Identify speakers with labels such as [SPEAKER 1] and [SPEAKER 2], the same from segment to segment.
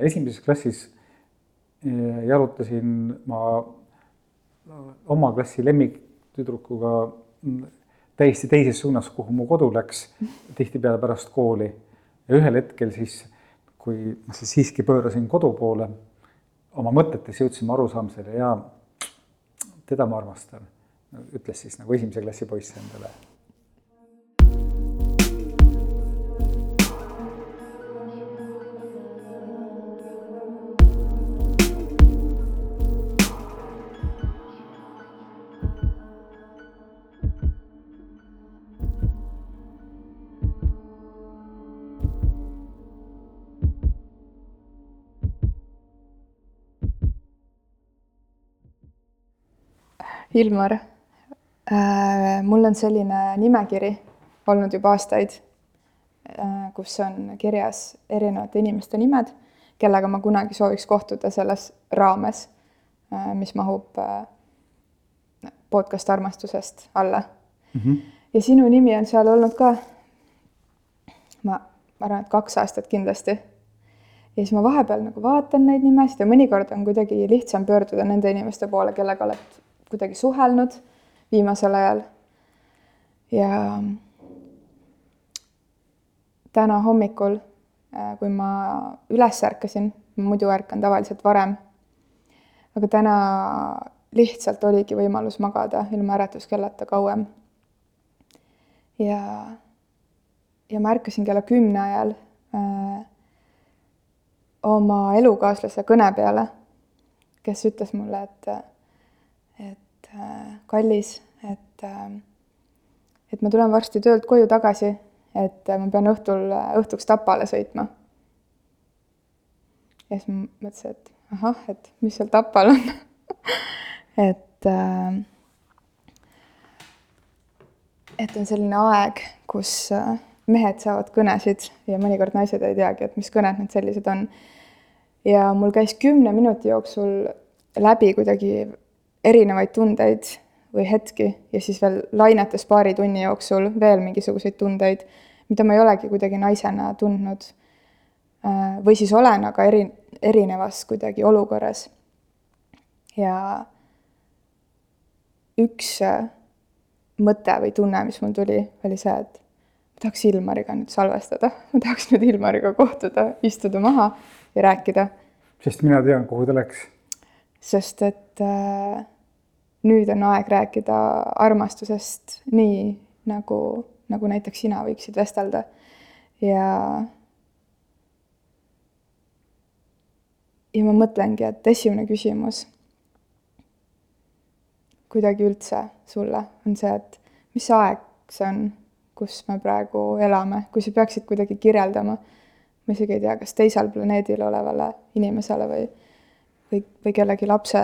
[SPEAKER 1] esimeses klassis äh, jalutasin ma oma klassi lemmiktüdrukuga täiesti teises suunas, kuhu mu kodu läks, tihtipeale pärast kooli. ja ühel hetkel siis, kui ma siis siiski pöörasin kodu poole, oma mõtetes jõudsime arusaamisele ja teda ma armastan, ütles siis nagu esimese klassi poiss endale
[SPEAKER 2] Ilmar äh,, mul on selline nimekiri olnud juba aastaid äh,, kus on kirjas erinevate inimeste nimed, kellega ma kunagi sooviks kohtuda selles raames äh,, mis mahub äh, podcast armastusest alla mm. -hmm. ja sinu nimi on seal olnud ka, ma arvan, et kaks aastat kindlasti. ja siis ma vahepeal nagu vaatan neid nimesid ja mõnikord on kuidagi lihtsam pöörduda nende inimeste poole, kellega oled kuidagi suhelnud viimasel ajal. ja täna hommikul, äh, kui ma üles ärkasin, ma muidu ärkan tavaliselt varem, aga täna lihtsalt oligi võimalus magada ilma äratuskellata kauem. ja, ja ma ärkasin kella kümne ajal äh, oma elukaaslase kõne peale, kes ütles mulle, et et äh, kallis, et, äh, et ma tulen varsti töölt koju tagasi, et äh, ma pean õhtul, õhtuks Tapale sõitma. ja siis ma mõtlesin, et ahah, et mis seal Tapal on et, et on selline aeg, kus mehed saavad kõnesid ja mõnikord naised ei teagi, et mis kõned need sellised on. ja mul käis kümne minuti jooksul läbi kuidagi erinevaid tundeid või hetki ja siis veel lainetes paari tunni jooksul veel mingisuguseid tundeid, mida ma ei olegi kuidagi naisena tundnud. Äh, või siis olen, aga eri, erinevas kuidagi olukorras. ja üks äh, mõte või tunne, mis mul tuli, oli see, et ma tahaks Ilmariga nüüd salvestada, ma tahaks nüüd Ilmariga kohtuda, istuda maha ja rääkida.
[SPEAKER 1] sest mina tean, kuhu ta läks.
[SPEAKER 2] Sest et äh, nüüd on aeg rääkida armastusest nii, nagu, nagu näiteks sina võiksid vestelda. ja ja ma mõtlengi, et esimene küsimus kuidagi üldse sulle on see, et mis aeg see on, kus me praegu elame, kui sa peaksid kuidagi kirjeldama, ma isegi ei tea, kas teisel planeedil olevale inimesele või, või, või kellegi lapse,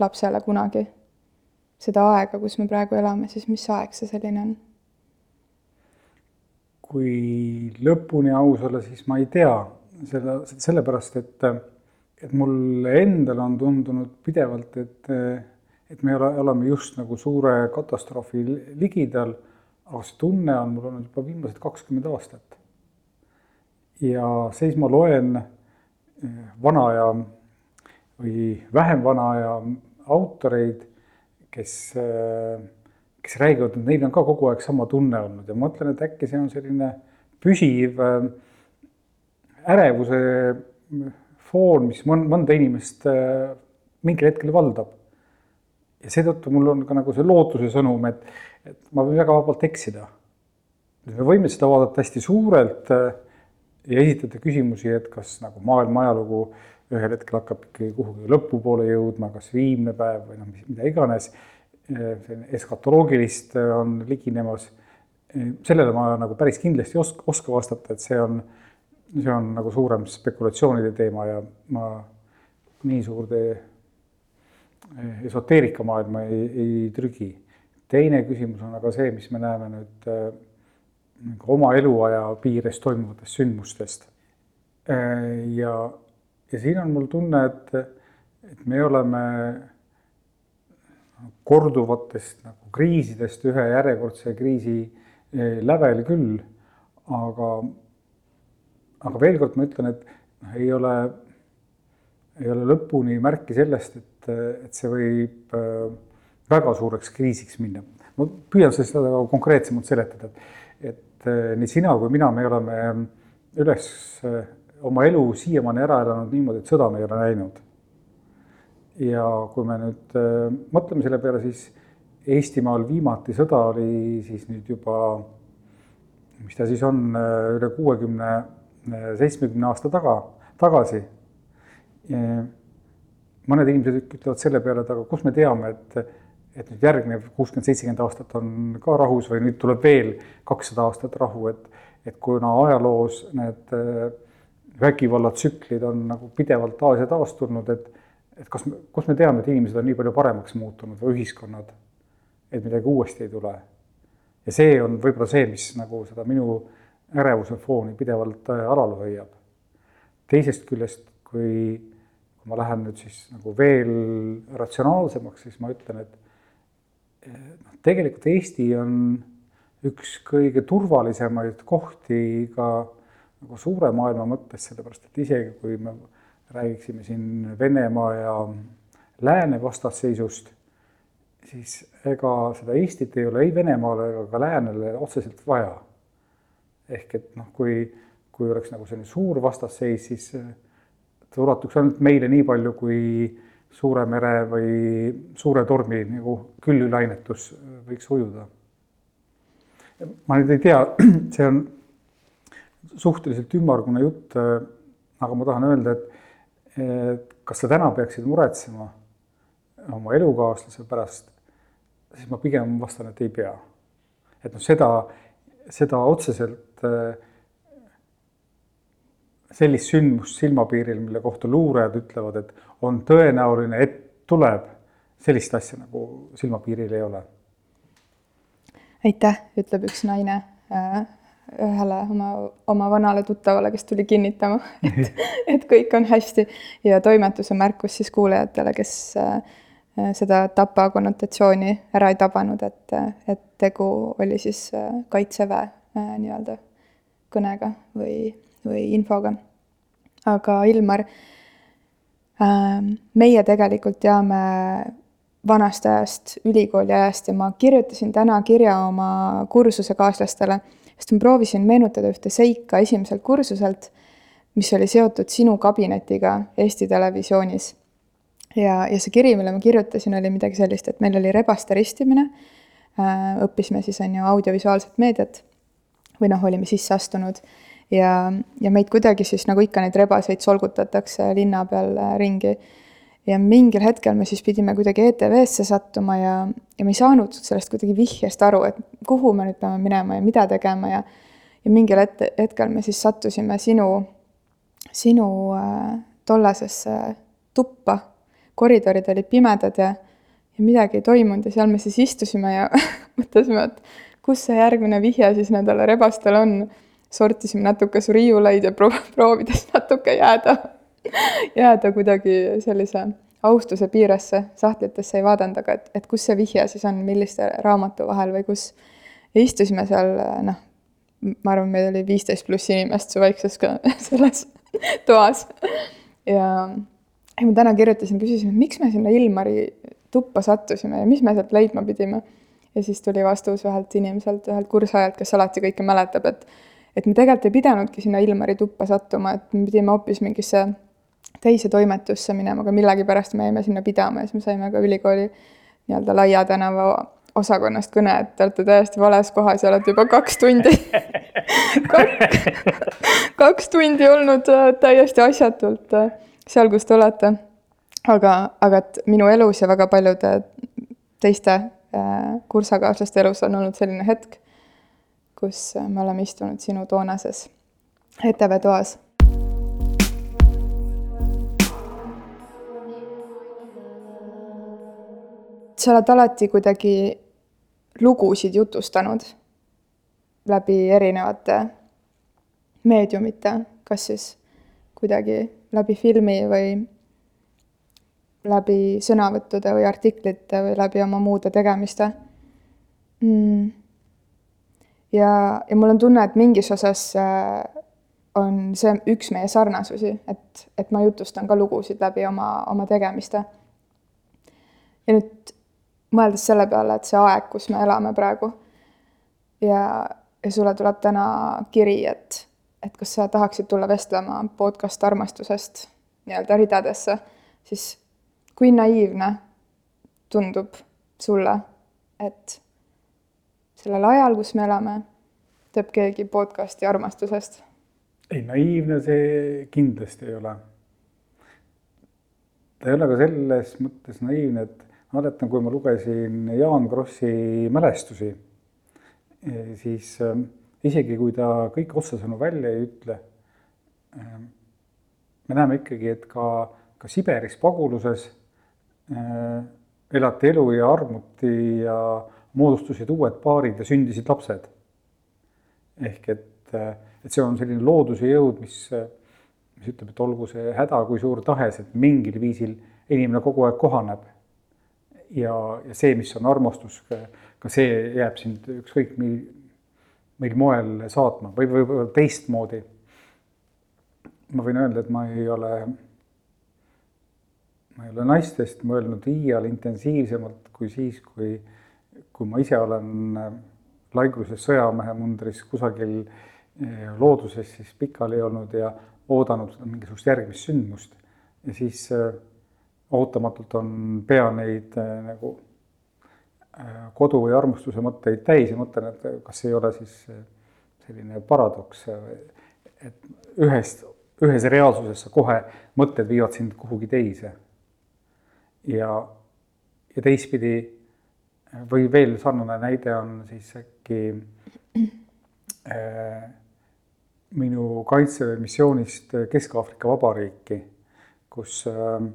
[SPEAKER 2] lapsele kunagi seda aega, kus me praegu elame, siis mis aeg see selline on?
[SPEAKER 1] kui lõpuni aus olla, siis ma ei tea, selle, sellepärast et, et mulle endale on tundunud pidevalt, et, et me ole, oleme just nagu suure katastroofi ligidal, aga see tunne on mul olnud juba viimased kakskümmend aastat. ja siis ma loen eh, vana aja või vähem vana aja autoreid kes, äh, kes räägivad, et neil on ka kogu aeg sama tunne olnud ja ma mõtlen, et äkki see on selline püsiv äh, ärevuse foon, mis mõnda inimest äh, mingil hetkel valdab. ja seetõttu mul on ka nagu see lootuse sõnum, et, et ma võin väga vabalt eksida. me võime seda vaadata hästi suurelt ja esitada küsimusi, et kas nagu maailma ajalugu ühel hetkel hakkab ikkagi kuhugi lõpupoole jõudma, kas viimne päev või noh, mida iganes, selline eskatoloogilist on liginemas. sellele ma nagu päris kindlasti osk-, oska vastata, et see on, see on nagu suurem spekulatsioonide teema ja ma nii suurde esoteerikamaailma ei, ei trügi. teine küsimus on aga see, mis me näeme nüüd nagu oma eluaja piires toimuvatest sündmustest. ja ja siin on mul tunne, et, et me oleme korduvatest nagu kriisidest ühe järjekordse kriisi eh, lävel küll, aga, aga veel kord ma ütlen, et noh, ei ole, ei ole lõpuni märki sellest, et, et see võib äh, väga suureks kriisiks minna. ma püüan seda konkreetsemalt seletada, et, et äh, nii sina kui mina, me oleme üles oma elu siiamaani ära elanud niimoodi, et sõda me ei ole näinud. ja kui me nüüd mõtleme selle peale, siis Eestimaal viimati sõda oli siis nüüd juba, mis ta siis on, üle kuuekümne, seitsmekümne aasta taga, tagasi. mõned inimesed ütlevad selle peale, et aga kust me teame, et, et nüüd järgnev kuuskümmend, seitsekümmend aastat on ka rahus või nüüd tuleb veel kakssada aastat rahu, et, et kuna ajaloos need vägivallatsüklid on nagu pidevalt taas ja taas tulnud, et, et kas, kust me teame, et inimesed on nii palju paremaks muutunud või ühiskonnad et midagi uuesti ei tule. ja see on võib-olla see, mis nagu seda minu ärevuse fooni pidevalt äh, alal hoiab. teisest küljest, kui, kui ma lähen nüüd siis nagu veel ratsionaalsemaks, siis ma ütlen, et noh, tegelikult Eesti on üks kõige turvalisemaid kohti ka nagu suure maailma mõttes, sellepärast et isegi kui me räägiksime siin Venemaa ja lääne vastasseisust, siis ega seda Eestit ei ole ei Venemaale ega ka läänele otseselt vaja. ehk et noh, kui, kui oleks nagu selline suur vastasseis, siis ta ulatuks ainult meile nii palju, kui suure mere või suure tormi nagu küllülainetus võiks ujuda. ma nüüd ei tea, see on suhteliselt ümmargune jutt, aga ma tahan öelda, et, et kas sa täna peaksid muretsema oma elukaaslase pärast siis ma pigem vastan, et ei pea. et noh, seda, seda otseselt äh, sellist sündmust silmapiiril, mille kohta luurajad ütlevad, et on tõenäoline, et tuleb, sellist asja nagu silmapiiril ei ole.
[SPEAKER 2] aitäh, ütleb üks naine äh, ühele oma, oma vanale tuttavale, kes tuli kinnitama, et, et kõik on hästi ja toimetuse märkus siis kuulajatele, kes äh, Äh, seda tapa konnotatsiooni ära ei tabanud, et, et tegu oli siis äh, kaitseväe äh, nii-öelda kõnega või, või infoga. aga Ilmar, meie tegelikult teame vanast ajast, ülikooli ajast ja ma kirjutasin täna kirja oma kursusekaaslastele, sest ma proovisin meenutada ühte seika esimeselt kursuselt, mis oli seotud sinu kabinetiga Eesti Televisioonis. Ja, ja see kiri, mille ma kirjutasin, oli midagi sellist, et meil oli rebaste ristimine, äh, õppisime siis on ju audiovisuaalset meediat. Või noh, olime sisse astunud. Ja, ja meid kuidagi siis nagu ikka neid rebaseid solgutatakse linna peal äh, ringi. Ja mingil hetkel me siis pidime kuidagi ETV-sse sattuma ja, ja me ei saanud sellest kuidagi vihjest aru, et kuhu me nüüd peame minema ja mida tegema ja ja mingil het-, hetkel me siis sattusime sinu, sinu äh, tollasesse tuppa koridorid olid pimedad ja, ja midagi ei toimunud ja seal me siis istusime ja mõtlesime, et kus see järgmine vihje siis nendele rebastele on. sortisime natuke su riiuleid ja pro-, proovides natuke jääda, jääda kuidagi sellise austuse piiresse, sahtlitesse ei vaadanud, aga et, et kus see vihje siis on, milliste raamatu vahel või kus. ja istusime seal noh, ma arvan, meid oli viisteist pluss inimest su väikses selles toas ja ja ma täna kirjutasin, küsisin, et miks me sinna Ilmari tuppa sattusime ja mis me sealt leidma pidime. ja siis tuli vastus ühelt inimeselt, ühelt kursajalt, kes alati kõike mäletab, et et me tegelikult ei pidanudki sinna Ilmari tuppa sattuma, et me pidime hoopis mingisse teise toimetusse minema, aga millegipärast me jäime sinna pidama ja siis me saime ka ülikooli nii-öelda Laia tänava osakonnast kõne, et te olete täiesti vales kohas ja olete juba kaks tundi kaks tundi olnud äh, täiesti asjatult äh, seal, kus te olete. aga, aga et minu elus ja väga paljude teiste äh, kursakaaslaste elus on olnud selline hetk, kus me oleme istunud sinu toonases ETV toas sa oled alati kuidagi lugusid jutustanud läbi erinevate meediumite, kas siis kuidagi läbi filmi või läbi sõnavõttude või artiklite või läbi oma muude tegemiste mm.. ja, ja mul on tunne, et mingis osas äh, on see üks meie sarnasusi, et, et ma jutustan ka lugusid läbi oma, oma tegemiste. ja nüüd mõeldes selle peale, et see aeg, kus me elame praegu ja, ja sulle tuleb täna kiri, et, et kas sa tahaksid tulla vestlema podcast armastusest nii-öelda ridadesse, siis kui naiivne tundub sulle, et sellel ajal, kus me elame, teeb keegi podcasti armastusest?
[SPEAKER 1] ei, naiivne see kindlasti ei ole. ta ei ole ka selles mõttes naiivne, et mäletan, kui ma lugesin Jaan Krossi mälestusi, siis äh, isegi kui ta kõiki otsesõnu välja ei ütle, äh, me näeme ikkagi, et ka, ka Siberis paguluses elati elu ja armuti ja moodustusid uued paarid ja sündisid lapsed. ehk et, et see on selline looduse jõud, mis, mis ütleb, et olgu see häda kui suur tahes, et mingil viisil inimene kogu aeg kohaneb. Ja, ja see, mis on armastus, ka see jääb sind ükskõik mil, mil moel saatma või võib-olla teistmoodi. ma võin öelda, et ma ei ole ma ei ole naistest mõelnud iial intensiivsemalt kui siis, kui, kui ma ise olen äh, laigruses sõjamehe mundris kusagil äh, looduses siis pikali olnud ja oodanud mingisugust järgmist sündmust. ja siis äh, ootamatult on pea neid nagu kodu või armastuse mõtteid täis ja mõtlen, et kas ei ole siis selline paradoks, et ühest, ühes reaalsuses sa kohe mõtted viivad sind kuhugi teise. Ja, ja teistpidi või veel sarnane näide on siis äkki äh, minu kaitseväe missioonist Kesk-Aafrika Vabariiki, kus äh,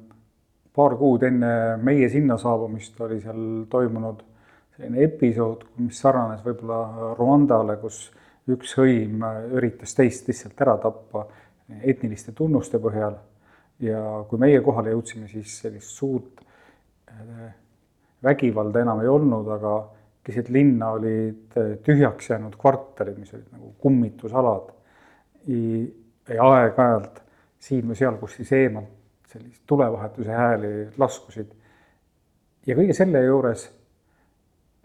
[SPEAKER 1] paar kuud enne meie sinna saabumist oli seal toimunud selline episood, mis sarnanes võib-olla Rwandale, kus üks hõim üritas teist lihtsalt ära tappa etniliste tunnuste põhjal ja kui meie kohale jõudsime, siis sellist suurt äh, vägivalda enam ei olnud, aga keset linna olid äh, tühjaks jäänud kvartalid, mis olid nagu kummitusalad. ja aeg-ajalt siin või seal, kus siis eemalt sellist tulevahetuse hääli laskusid. ja kõige selle juures,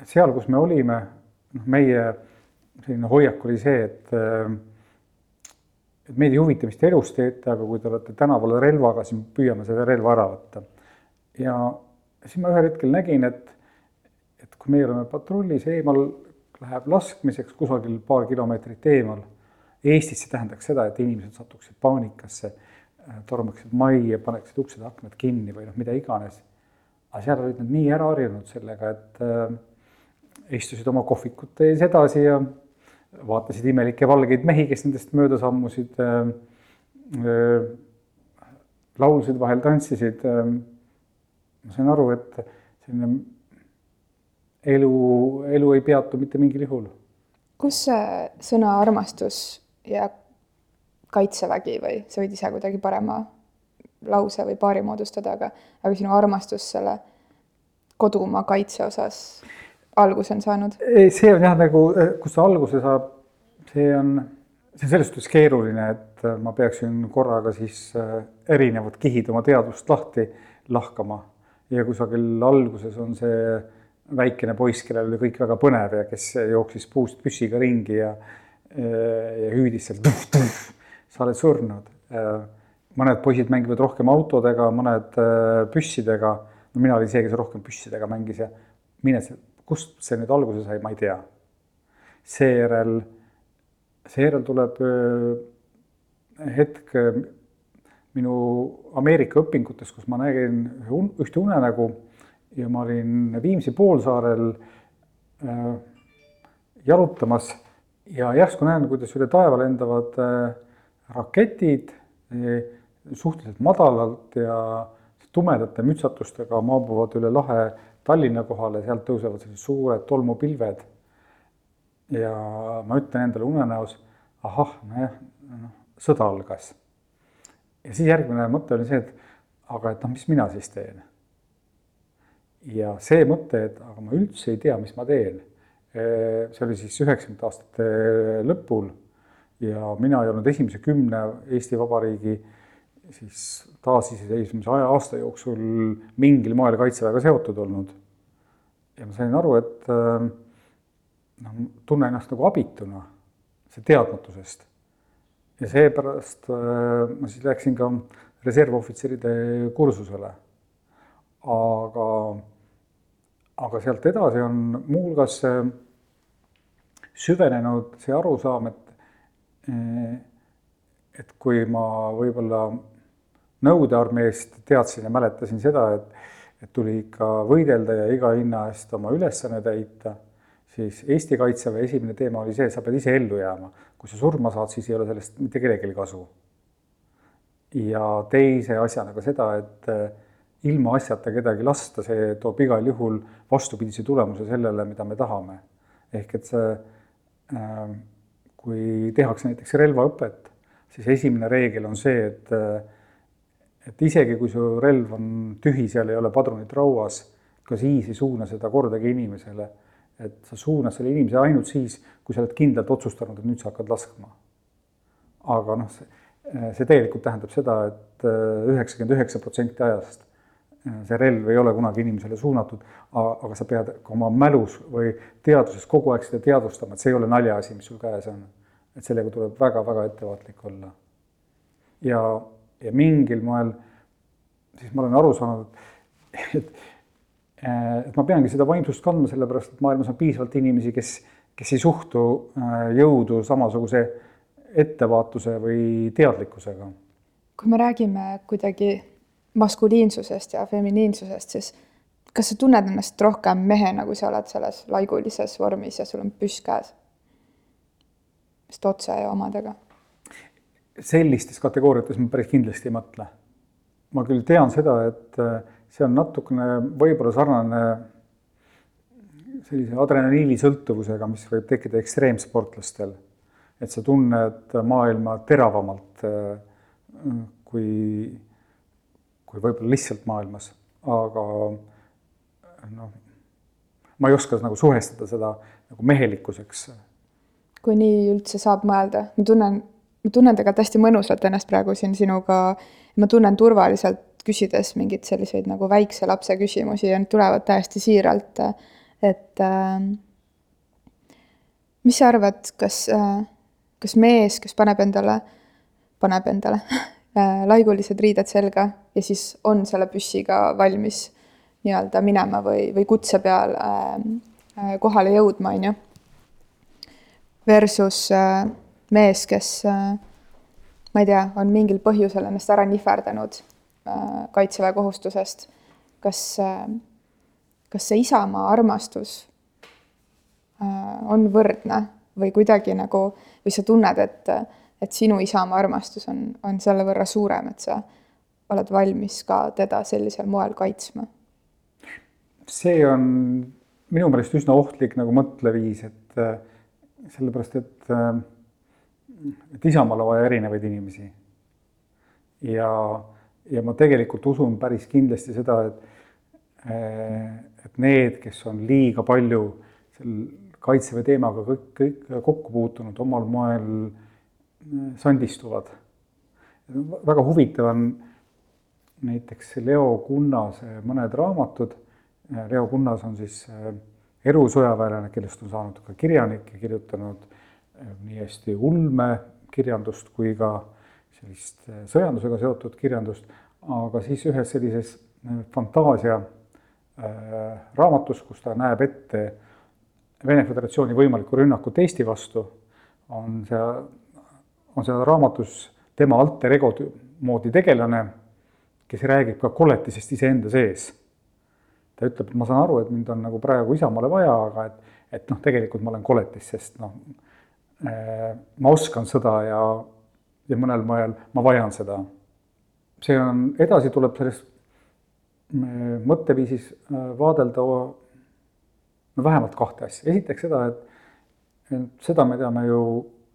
[SPEAKER 1] seal, kus me olime, noh, meie selline hoiak oli see, et et meid ei huvita, mis te elus teete, aga kui te olete tänaval relvaga, siis püüame selle relva ära võtta. ja siis ma ühel hetkel nägin, et, et kui meie oleme patrullis eemal, läheb laskmiseks kusagil paar kilomeetrit eemal. Eestis see tähendaks seda, et inimesed satuksid paanikasse, tormaksid majja, paneksid uksed-aknad kinni või noh, mida iganes. aga seal olid nad nii ära harjunud sellega, et äh, istusid oma kohvikute ees edasi ja vaatasid imelikke valgeid mehi, kes nendest mööda sammusid äh,. Äh, laulsid, vahel tantsisid äh,. ma sain aru, et selline elu, elu ei peatu mitte mingil juhul.
[SPEAKER 2] kus see sõna armastus ja kaitsevägi või sa võid ise kuidagi parema lause või paari moodustada, aga, aga sinu armastus selle kodumaa kaitse osas alguse on saanud?
[SPEAKER 1] see on jah, nagu, kus see alguse saab, see on, see on selles suhtes keeruline, et äh, ma peaksin korraga siis äh, erinevad kihid oma teadvust lahti lahkama. ja kusagil alguses on see väikene poiss, kellel oli kõik väga põnev ja kes jooksis puust püssiga ringi ja, äh, ja hüüdis seal tuh-tuh, sa oled surnud. mõned poisid mängivad rohkem autodega, mõned püssidega. no mina olin see, kes rohkem püssidega mängis ja mine kust see nüüd alguse sai, ma ei tea. seejärel, seejärel tuleb hetk minu Ameerika õpingutes, kus ma nägin ühte unenägu ja ma olin Viimsi poolsaarel äh, jalutamas ja järsku näen, kuidas üle taeva lendavad äh, raketid äh, suhteliselt madalalt ja tumedate mütsatustega maabuvad üle lahe Tallinna kohale, sealt tõusevad sellised suured tolmupilved. ja ma ütlen endale unenäos, ahah, nojah, noh, sõda algas. ja siis järgmine mõte oli see, et aga et noh, mis mina siis teen. ja see mõte, et aga ma üldse ei tea, mis ma teen. see oli siis üheksakümnendate aastate lõpul ja mina ei olnud esimese kümne Eesti Vabariigi siis taasiseseisvumise aja aasta jooksul mingil moel Kaitseväega seotud olnud. ja ma sain aru, et noh, tunnen ennast nagu abituna, see teadmatusest. ja seepärast ma siis läksin ka reservohvitseride kursusele. aga, aga sealt edasi on muuhulgas süvenenud see arusaam, et et kui ma võib-olla Nõukogude armeest teadsin ja mäletasin seda, et, et tuli ikka võidelda ja iga hinna eest oma ülesanne täita, siis Eesti Kaitseväe esimene teema oli see, sa pead ise ellu jääma. kui sa surma saad, siis ei ole sellest mitte kellelgi kasu. ja teise asjana ka seda, et ilma asjata kedagi lasta, see toob igal juhul vastupidise tulemuse sellele, mida me tahame. ehk et see äh, kui tehakse näiteks relvaõpet, siis esimene reegel on see, et et isegi kui su relv on tühi, seal ei ole padrunit rauas, ka siis ei suuna seda kordagi inimesele. et sa suunad selle inimese ainult siis, kui sa oled kindlalt otsustanud, et nüüd sa hakkad laskma. aga noh, see, tegelikult tähendab seda et, et üheksakümmend üheksa protsenti ajast see relv ei ole kunagi inimesele suunatud, aga sa pead ka oma mälus või teadvuses kogu aeg seda teadvustama, et see ei ole naljaasi, mis sul käes on et sellega tuleb väga-väga ettevaatlik olla. ja, ja mingil moel siis ma olen aru saanud, et, et ma peangi seda vaimsust kandma, sellepärast et maailmas on piisavalt inimesi, kes, kes ei suhtu äh, jõudu samasuguse ettevaatuse või teadlikkusega.
[SPEAKER 2] kui me räägime kuidagi maskuliinsusest ja feminiinsusest, siis kas sa tunned ennast rohkem mehena, kui sa oled selles laigulises vormis ja sul on püss käes? Vist otse omadega?
[SPEAKER 1] sellistes kategooriates ma päris kindlasti ei mõtle. ma küll tean seda, et äh, see on natukene võib-olla sarnane sellise adrenaliinisõltuvusega, mis võib tekkida ekstreemsportlastel. et sa tunned maailma teravamalt äh, kui, kui võib-olla lihtsalt maailmas, aga noh, ma ei oska nagu suhestada seda nagu mehelikkuseks
[SPEAKER 2] kui nii üldse saab mõelda, ma tunnen, ma tunnen tegelikult hästi mõnusalt ennast praegu siin sinuga, ma tunnen turvaliselt, küsides mingeid selliseid nagu väikse lapse küsimusi ja need tulevad täiesti siiralt, et äh, mis sa arvad, kas äh,, kas mees, kes paneb endale, paneb endale äh, laigulised riided selga ja siis on selle püssiga valmis nii-öelda minema või, või kutse peal äh, äh kohale jõudma, on ju versus äh, mees, kes äh, ma ei tea, on mingil põhjusel ennast ära nihverdanud äh, kaitseväe kohustusest. kas, kas see isamaa armastus on võrdne või kuidagi nagu, või sa tunned, et, et sinu isamaa armastus on, on selle võrra suurem, et sa oled valmis ka teda sellisel moel kaitsma?
[SPEAKER 1] see on minu meelest üsna ohtlik nagu mõtleviis, et sellepärast, et, äh, et Isamaal on vaja erinevaid inimesi. ja, ja ma tegelikult usun päris kindlasti seda, et, äh, et need, kes on liiga palju seal kaitseväe teemaga kõik, kõik kokku puutunud, omal moel äh, sandistuvad. väga huvitav on näiteks Leo Kunnase mõned raamatud. Leo Kunnas on siis erusõjaväelane, kellest on saanud ka kirjanik ja kirjutanud eh, nii hästi ulmekirjandust kui ka sellist eh, sõjandusega seotud kirjandust, aga siis ühes sellises eh, fantaasia raamatus, kus ta näeb ette Vene Föderatsiooni võimalikku rünnakut Eesti vastu, on see, on seal raamatus tema alter ego moodi tegelane, kes räägib ka koletisest iseenda sees ta ütleb, et ma saan aru, et mind on nagu praegu Isamaale vaja, aga et, et noh, tegelikult ma olen koletis, sest noh, äh, ma oskan seda ja, ja mõnel moel ma vajan seda. see on, edasi tuleb selles äh, mõtteviisis äh, vaadelda no vähemalt kahte asja, esiteks seda, et, et seda me teame ju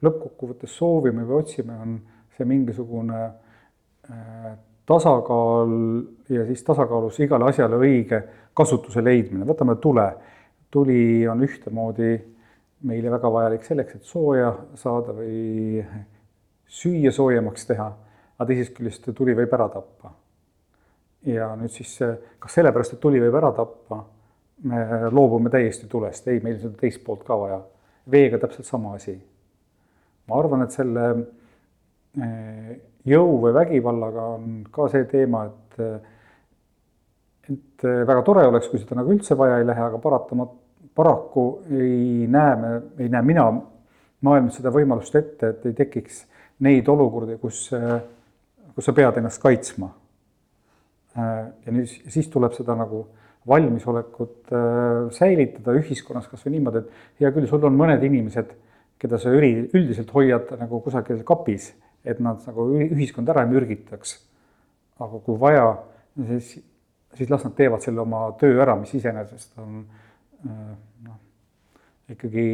[SPEAKER 1] lõppkokkuvõttes soovime või otsime, on see mingisugune tasakaal ja siis tasakaalus igale asjale õige kasutuse leidmine, võtame tule. tuli on ühtemoodi meile väga vajalik selleks, et sooja saada või süüa soojemaks teha, aga teisest küljest tuli võib ära tappa. ja nüüd siis, kas sellepärast, et tuli võib ära tappa, me loobume täiesti tulest, ei, meil on seda teist poolt ka vaja. veega täpselt sama asi. ma arvan, et selle eh, jõu või vägivallaga on ka see teema, et et väga tore oleks, kui seda nagu üldse vaja ei lähe, aga paratamat-, paraku ei näe me, ei näe mina maailmas seda võimalust ette, et ei tekiks neid olukordi, kus, kus sa pead ennast kaitsma. ja nüüd siis tuleb seda nagu valmisolekut säilitada ühiskonnas kasvõi niimoodi, et hea küll, sul on mõned inimesed, keda sa üri-, üldiselt hoiad nagu kusagil kapis, et nad nagu ühiskond ära ei mürgitaks. aga kui vaja, siis, siis las nad teevad selle oma töö ära, mis iseenesest on noh, ikkagi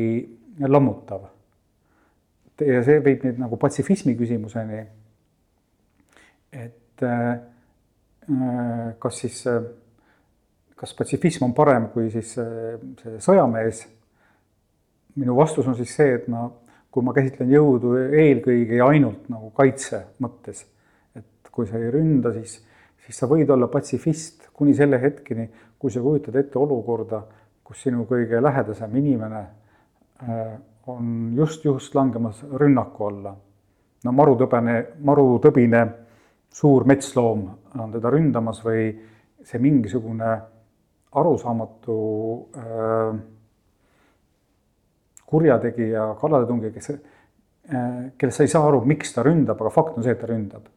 [SPEAKER 1] lammutav. ja see viib nüüd nagu patsifismi küsimuseni. et kas siis, kas patsifism on parem kui siis see sõjamees? minu vastus on siis see, et ma, kui ma käsitlen jõudu eelkõige ja ainult nagu kaitse mõttes, et kui sa ei ründa, siis, siis sa võid olla patsifist kuni selle hetkeni, kui sa kujutad ette olukorda kus sinu kõige lähedasem inimene äh, on just, just langemas rünnaku alla. no marutõbene, marutõbine suur metsloom on teda ründamas või see mingisugune arusaamatu äh, kurjategija, kallaletungija, kes äh,, kellest sa ei saa aru, miks ta ründab, aga fakt on see, et ta ründab.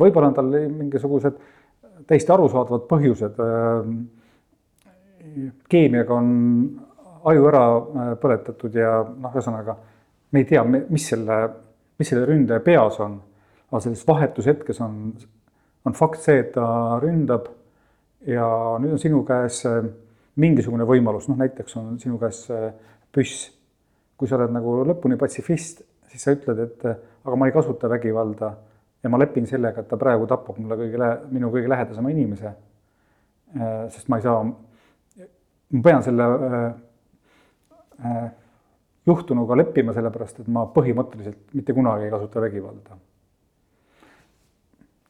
[SPEAKER 1] võib-olla on tal mingisugused täiesti arusaadavad põhjused äh, keemiaga on aju ära äh, põletatud ja noh, ühesõnaga me ei tea, mis selle, mis selle ründaja peas on. aga selles vahetushetkes on, on fakt see, et ta ründab ja nüüd on sinu käes mingisugune võimalus, noh näiteks on sinu käes püss. Kui sa oled nagu lõpuni patsifist, siis sa ütled, et aga ma ei kasuta vägivalda ja ma lepin sellega, et ta praegu tapab mulle kõige, minu kõige lähedasema inimese. sest ma ei saa ma pean selle äh, äh, juhtunuga leppima, sellepärast et ma põhimõtteliselt mitte kunagi ei kasuta vägivalda.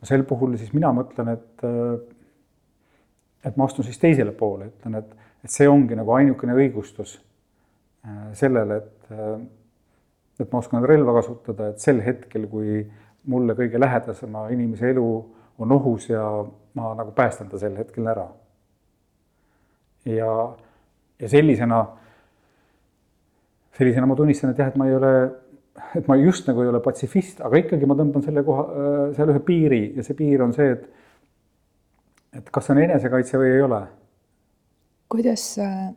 [SPEAKER 1] sel puhul siis mina mõtlen, et, äh, et ma astun siis teisele poole, ütlen, et, et see ongi nagu ainukene õigustus äh, sellele, et, et ma oskan relva kasutada, et sel hetkel, kui mulle kõige lähedasema inimese elu on ohus ja ma nagu päästan ta sel hetkel ära ja, ja sellisena, sellisena ma tunnistan, et jah, et ma ei ole, et ma just nagu ei ole patsifist, aga ikkagi ma tõmban selle koha, seal ühe piiri ja see piir on see, et et kas on enesekaitse või ei ole.
[SPEAKER 2] kuidas äh,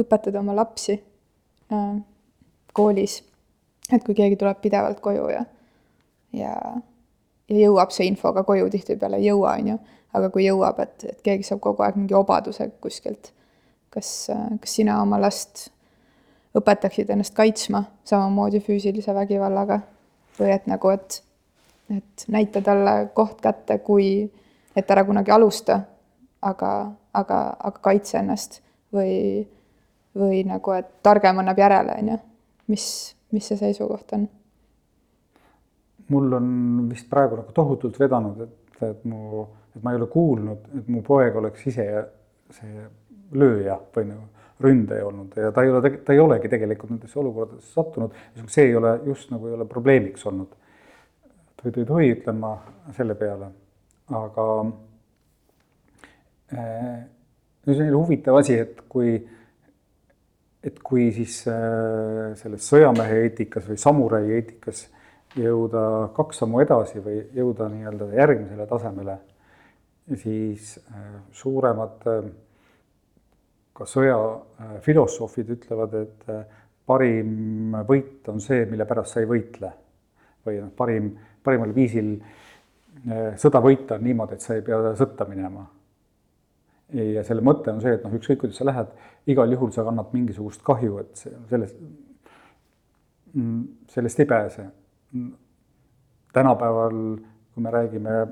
[SPEAKER 2] õpetada oma lapsi äh, koolis, et kui keegi tuleb pidevalt koju ja, ja, ja jõuab see info ka koju, tihtipeale ei jõua, on ju, aga kui jõuab, et, et keegi saab kogu aeg mingi obaduse kuskilt kas, kas sina oma last õpetaksid ennast kaitsma samamoodi füüsilise vägivallaga või et nagu, et, et näita talle koht kätte, kui, et ära kunagi alusta, aga, aga, aga kaitse ennast või, või nagu, et targem annab järele, on ju. Mis, mis see seisukoht on?
[SPEAKER 1] mul on vist praegu nagu tohutult vedanud, et, et mu, et ma ei ole kuulnud, et mu poeg oleks ise see lööja või nagu ründaja olnud ja ta ei ole, ta ei olegi tegelikult nendesse olukordadesse sattunud, see ei ole just nagu ei ole probleemiks olnud. toi-toi-toi, ütlen ma selle peale, aga äh, nüüd selline huvitav asi, et kui, et kui siis äh, selles sõjamehe eetikas või samurai eetikas jõuda kaks sammu edasi või jõuda nii-öelda järgmisele tasemele, siis äh, suuremad äh, ka sõjafilosoofid ütlevad, et parim võit on see, mille pärast sa ei võitle. või noh, parim, parimal viisil sõda võita on niimoodi, et sa ei pea sõtta minema. Ja selle mõte on see, et noh, ükskõik kuidas sa lähed, igal juhul sa kannad mingisugust kahju, et see, sellest, mm, sellest ei pääse. tänapäeval, kui me räägime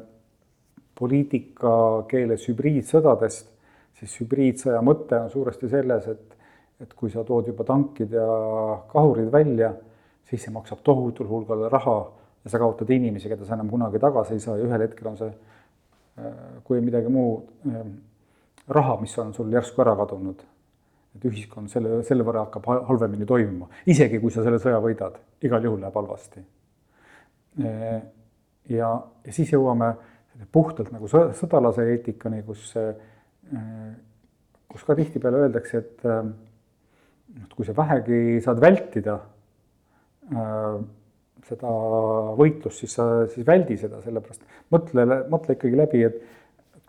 [SPEAKER 1] poliitika keeles hübriidsõdadest, siis hübriidsõja mõte on suuresti selles, et, et kui sa tood juba tankid ja kahurid välja, siis see maksab tohutul hulgal raha ja sa kaotad inimesi, keda sa enam kunagi tagasi ei saa ja ühel hetkel on see, kui midagi muud, raha, mis on sul järsku ära kadunud. et ühiskond selle, selle võrra hakkab halvemini toimima, isegi kui sa selle sõja võidad, igal juhul läheb halvasti. ja, ja siis jõuame puhtalt nagu sõdalase eetikani, kus, kus ka tihtipeale öeldakse, et et kui sa vähegi saad vältida äh, seda võitlust, siis sa siis väldi seda, sellepärast mõtle, mõtle ikkagi läbi, et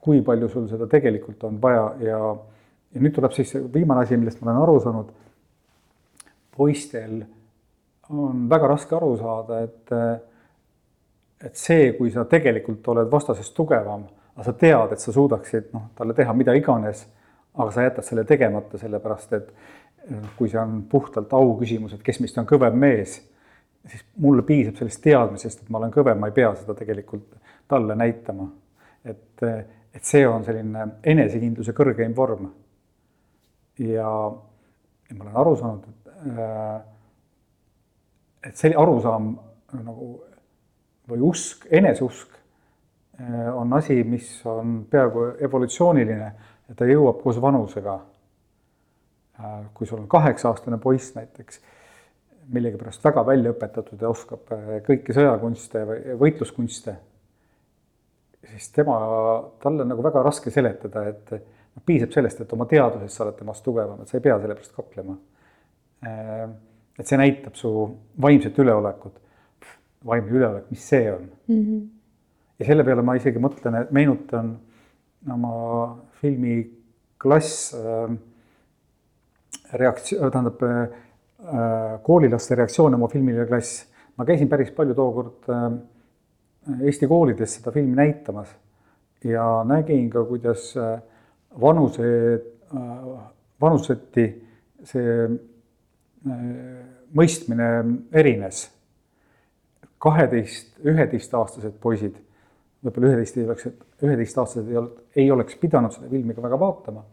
[SPEAKER 1] kui palju sul seda tegelikult on vaja ja, ja nüüd tuleb siis viimane asi, millest ma olen aru saanud. poistel on väga raske aru saada, et, et see, kui sa tegelikult oled vastasest tugevam, aga sa tead, et sa suudaksid noh, talle teha mida iganes, aga sa jätad selle tegemata, sellepärast et kui see on puhtalt au küsimus, et kes meist on kõvem mees, siis mulle piisab sellest teadmisest, et ma olen kõvem, ma ei pea seda tegelikult talle näitama. et, et see on selline enesekindluse kõrgeim vorm. ja, ja ma olen aru saanud, et, et see arusaam nagu või usk, eneseusk on asi, mis on peaaegu evolutsiooniline ja ta jõuab koos vanusega Äh, kui sul on kaheksa-aastane poiss näiteks, millegipärast väga välja õpetatud ja oskab äh, kõiki sõjakunste või võitluskunste, siis tema, talle on nagu väga raske seletada, et noh, piisab sellest, et oma teadusest sa oled temast tugevam, et sa ei pea selle pärast kaklema. Äh, et see näitab su vaimset üleolekut. vaimne üleolek, mis see on mm? -hmm. ja selle peale ma isegi mõtlen, meenutan oma filmi Klass äh, reaktsioon, tähendab äh, koolilaste reaktsioon oma filmile Klass. ma käisin päris palju tookord äh, Eesti koolides seda filmi näitamas ja nägin ka, kuidas äh, vanuse, vanuseti see mõistmine erines. kaheteist, üheteistaastased poisid, võib-olla üheteist ei oleks, üheteistaastased ei olnud, ei oleks pidanud seda filmi ka väga vaatama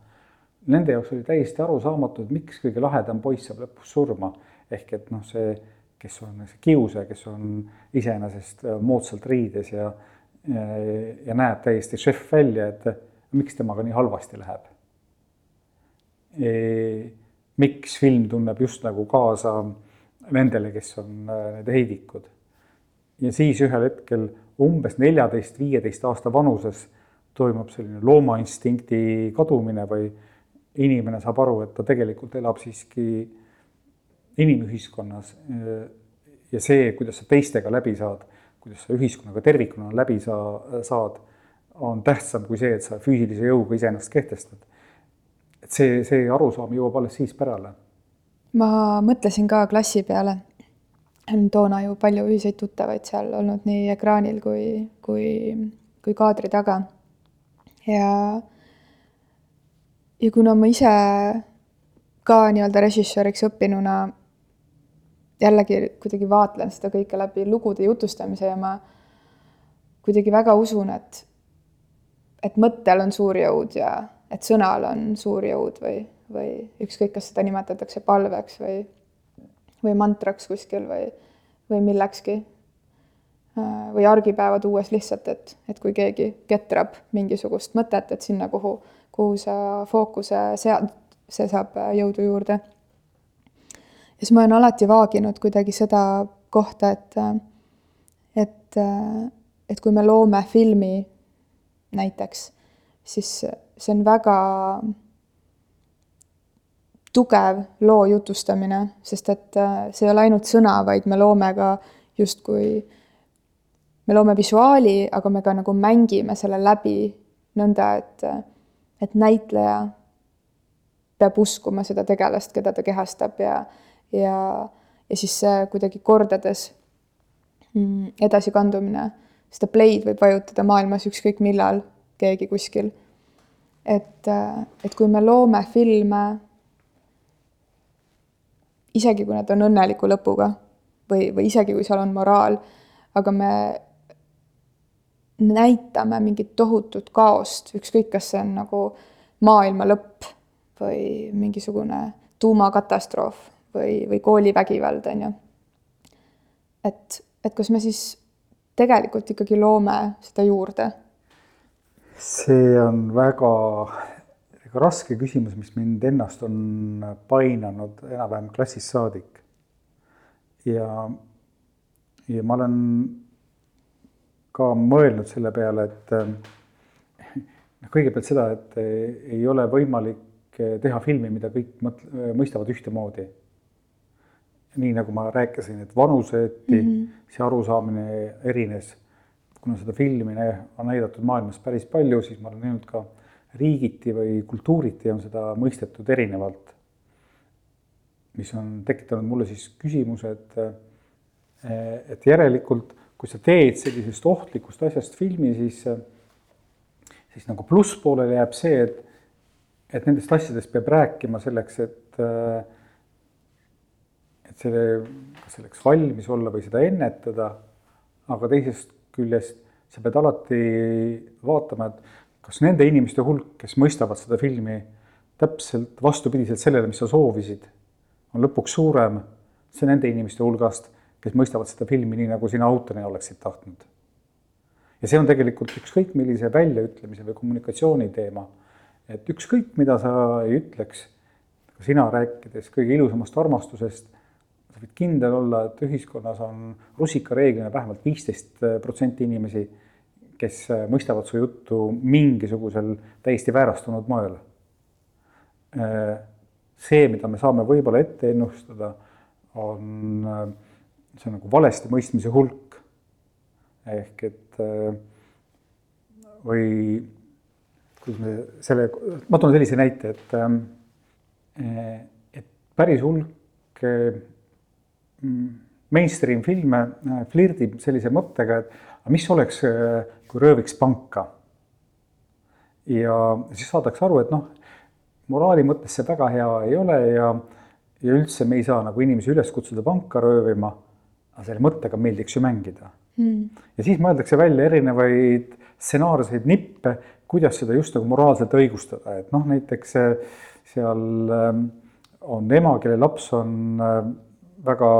[SPEAKER 1] nende jaoks oli täiesti arusaamatu, et miks kõige lahedam poiss saab lõpus surma. ehk et noh, see, kes on kiusaja, kes on iseenesest äh, moodsalt riides ja, ja, ja näeb täiesti šef välja, et miks temaga nii halvasti läheb e,. miks film tunneb just nagu kaasa nendele, kes on äh, need heidikud. ja siis ühel hetkel umbes neljateist, viieteist aasta vanuses toimub selline loomainstinkti kadumine või inimene saab aru, et ta tegelikult elab siiski inimühiskonnas. ja see, kuidas sa teistega läbi saad, kuidas sa ühiskonnaga tervikuna läbi saa, saad, on tähtsam kui see, et sa füüsilise jõuga iseennast kehtestad. et see, see arusaam jõuab alles siis pärale.
[SPEAKER 2] ma mõtlesin ka klassi peale. on toona ju palju ühiseid tuttavaid seal olnud nii ekraanil kui, kui, kui kaadri taga. ja ja kuna ma ise ka nii-öelda režissööriks õppinuna jällegi kuidagi vaatlen seda kõike läbi lugude jutustamise ja ma kuidagi väga usun, et, et mõttel on suur jõud ja et sõnal on suur jõud või, või ükskõik, kas seda nimetatakse palveks või, või mantraks kuskil või, või millekski. või argipäeva tuues lihtsalt, et, et kui keegi ketrab mingisugust mõtet, et sinna, kuhu kuhu sa fookuse sead, see saab jõudu juurde. Ja siis ma olen alati vaaginud kuidagi seda kohta, et, et, et kui me loome filmi näiteks, siis see on väga tugev loo jutustamine, sest et see ei ole ainult sõna, vaid me loome ka justkui, me loome visuaali, aga me ka nagu mängime selle läbi nõnda, et et näitleja peab uskuma seda tegelast, keda ta kehastab ja, ja, ja siis see kuidagi kordades mm, edasikandumine, seda play'd võib vajutada maailmas ükskõik millal keegi kuskil. et, et kui me loome filme, isegi kui need on õnneliku lõpuga või, või isegi kui seal on moraal, aga me näitame mingit tohutut kaost, ükskõik, kas see on nagu maailma lõpp või mingisugune tuumakatastroof või, või koolivägivald, on ju. et, et kas me siis tegelikult ikkagi loome seda juurde?
[SPEAKER 1] see on väga, väga raske küsimus, mis mind ennast on painanud enam-vähem klassist saadik. ja, ja ma olen ka mõelnud selle peale, et noh, kõigepealt seda, et ei ole võimalik teha filmi, mida kõik mõt-, mõistavad ühtemoodi. Nii nagu ma rääkisin, et vanuseti mm -hmm. see arusaamine erines. kuna seda filmi on näidatud maailmas päris palju, siis ma olen näinud ka riigiti või kultuuriti on seda mõistetud erinevalt. mis on tekitanud mulle siis küsimuse, et, et järelikult kui sa teed sellisest ohtlikust asjast filmi, siis, siis nagu plusspoolele jääb see, et, et nendest asjadest peab rääkima selleks, et, et selle, kas selleks valmis olla või seda ennetada. aga teisest küljest sa pead alati vaatama, et kas nende inimeste hulk, kes mõistavad seda filmi täpselt vastupidiselt sellele, mis sa soovisid, on lõpuks suurem, see nende inimeste hulgast kes mõistavad seda filmi nii, nagu sina autorina oleksid tahtnud. ja see on tegelikult ükskõik millise väljaütlemise või kommunikatsiooni teema. et ükskõik, mida sa ei ütleks, sina rääkides kõige ilusamast armastusest, sa võid kindel olla, et ühiskonnas on rusikareeglina vähemalt viisteist protsenti inimesi, kes mõistavad su juttu mingisugusel täiesti väärastunud moel. see, mida me saame võib-olla ette ennustada, on see on nagu valesti mõistmise hulk. ehk et äh, või kuidas me selle, ma toon sellise näite, et, ähm, äh, et päris hulk äh, mainstream filme flirdib sellise mõttega, et mis oleks, kui rööviks panka. ja siis saadakse aru, et noh, moraali mõttes see väga hea ei ole ja, ja üldse me ei saa nagu inimesi üles kutsuda panka röövima aga selle mõttega meeldiks ju mängida. Mm.. ja siis mõeldakse välja erinevaid stsenaarseid nippe, kuidas seda just nagu moraalselt õigustada, et noh, näiteks äh, seal ähm, on ema, kelle laps on äh, väga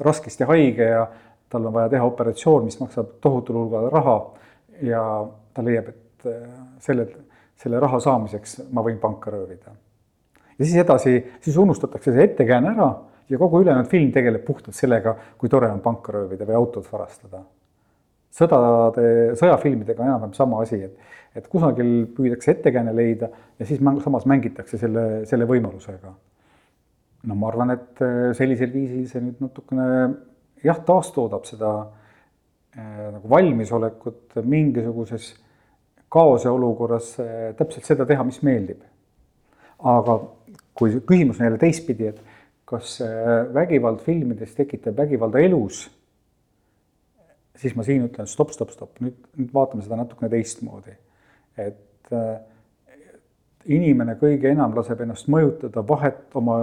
[SPEAKER 1] raskesti haige ja tal on vaja teha operatsioon, mis maksab tohutul hulgal raha ja ta leiab, et äh, selle, selle raha saamiseks ma võin panka röövida. ja siis edasi, siis unustatakse see ettekääne ära ja kogu ülejäänud film tegeleb puhtalt sellega, kui tore on panka röövida või autot varastada. sõdade, sõjafilmidega on enam-vähem sama asi, et, et kusagil püüdakse ettekääne leida ja siis mäng, samas mängitakse selle, selle võimalusega. No ma arvan, et äh, sellisel viisil see nüüd natukene jah, taastoodab seda äh, nagu valmisolekut mingisuguses kaose olukorras äh, täpselt seda teha, mis meeldib. aga kui küsimus on jälle teistpidi, et kas vägivald filmides tekitab vägivalda elus, siis ma siin ütlen stopp, stopp, stopp, nüüd, nüüd vaatame seda natukene teistmoodi. et inimene kõige enam laseb ennast mõjutada vahet, oma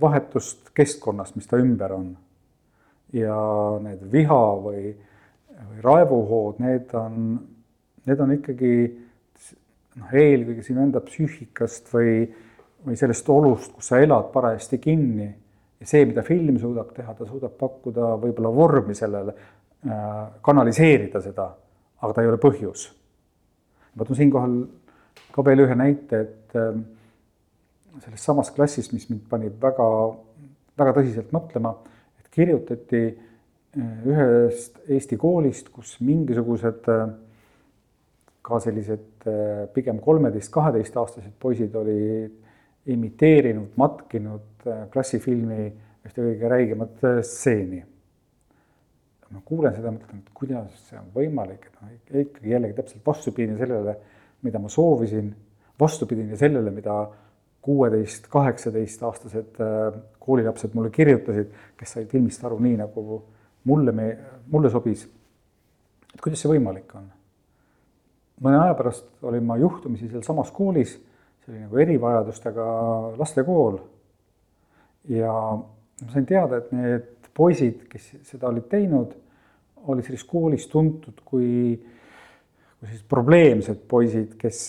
[SPEAKER 1] vahetust keskkonnast, mis ta ümber on. ja need viha või, või raevuhood, need on, need on ikkagi noh, eelkõige sinu enda psüühikast või või sellest olust, kus sa elad parajasti kinni ja see, mida film suudab teha, ta suudab pakkuda võib-olla vormi sellele, äh, kanaliseerida seda, aga ta ei ole põhjus. ma toon siinkohal ka veel ühe näite, et äh, sellest samast klassist, mis mind pani väga, väga tõsiselt mõtlema, et kirjutati äh, ühest Eesti koolist, kus mingisugused ka sellised pigem kolmeteist, kaheteistaastased poisid olid imiteerinud, matkinud äh, klassifilmi ühte kõige räigemat äh, stseeni. ma kuulen seda, mõtlen, et kuidas see on võimalik, et noh, ikkagi jällegi täpselt vastupidine sellele, mida ma soovisin, vastupidine sellele, mida kuueteist, kaheksateistaastased äh, koolilapsed mulle kirjutasid, kes said filmist aru nii, nagu mulle, me, mulle sobis. et kuidas see võimalik on? mõne aja pärast olin ma juhtumisi sealsamas koolis see oli nagu erivajadustega lastekool. ja ma sain teada, et need poisid, kes seda olid teinud, olid selles koolis tuntud kui, kui sellised probleemsed poisid, kes,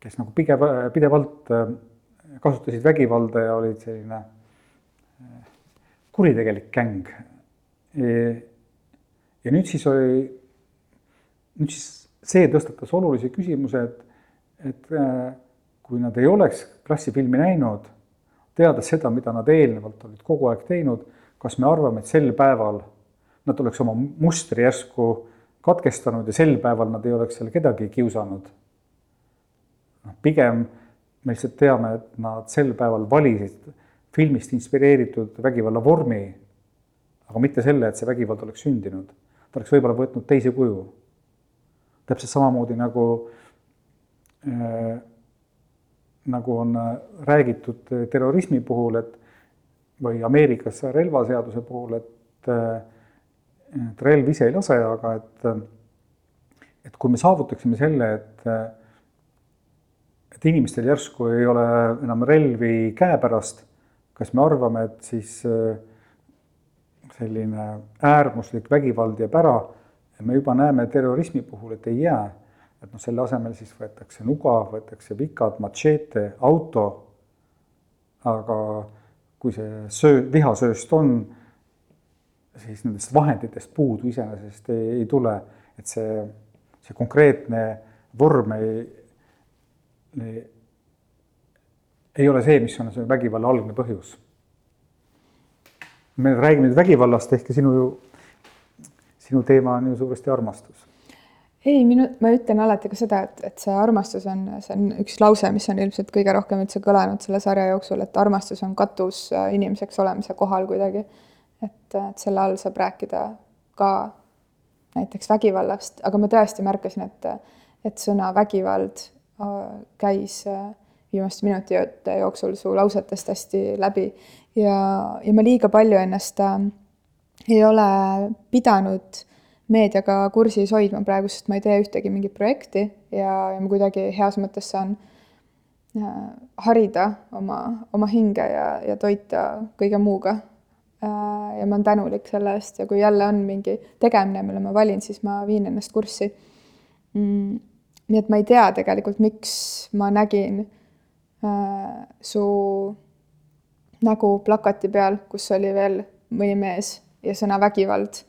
[SPEAKER 1] kes nagu pigev, pidevalt kasutasid vägivalda ja olid selline kuritegelik gäng. ja nüüd siis oli, nüüd siis see tõstatas olulise küsimuse, et, et kui nad ei oleks klassifilmi näinud, teades seda, mida nad eelnevalt olid kogu aeg teinud, kas me arvame, et sel päeval nad oleks oma mustri järsku katkestanud ja sel päeval nad ei oleks seal kedagi kiusanud? Noh, pigem me lihtsalt teame, et nad sel päeval valisid filmist inspireeritud vägivalla vormi, aga mitte selle, et see vägivald oleks sündinud. ta oleks võib-olla võtnud teise kuju. täpselt samamoodi nagu äh, nagu on äh, räägitud äh, terrorismi puhul, et või Ameerikas relvaseaduse puhul, et, äh, et relv ise ei lase, aga et, et kui me saavutaksime selle, et, et inimestel järsku ei ole enam relvi käepärast, kas me arvame, et siis selline äärmuslik vägivald jääb ära me juba näeme terrorismi puhul, et ei jää et noh, selle asemel siis võetakse nuga, võetakse vikad, matšeete, auto. aga kui see söö, vihasööst on, siis nendest vahenditest puudu iseenesest ei, ei tule, et see, see konkreetne vorm ei, ei, ole see, mis on see vägivalla algne põhjus. me räägime nüüd vägivallast, ehk sinu, sinu teema on ju suuresti armastus
[SPEAKER 2] ei, minu, ma ütlen alati ka seda, et, et see armastus on, see on üks lause, mis on ilmselt kõige rohkem üldse kõlanud selle sarja jooksul, et armastus on katus äh, inimeseks olemise kohal kuidagi. et, et selle all saab rääkida ka näiteks vägivallast, aga ma tõesti märkasin, et, et sõna vägivald äh, käis äh, viimaste minutite jooksul su lausetest hästi läbi ja, ja ma liiga palju ennast äh, ei ole pidanud meediaga kursis hoidma praegu, sest ma ei tee ühtegi mingit projekti ja, ja ma kuidagi heas mõttes saan äh, harida oma, oma hinge ja, ja toita kõige muuga äh,. ja ma olen tänulik selle eest ja kui jälle on mingi tegemine, mille ma valin, siis ma viin ennast kurssi mm,. Nii et ma ei tea tegelikult, miks ma nägin äh, su nägu plakati peal, kus oli veel mõni mees ja sõna vägivald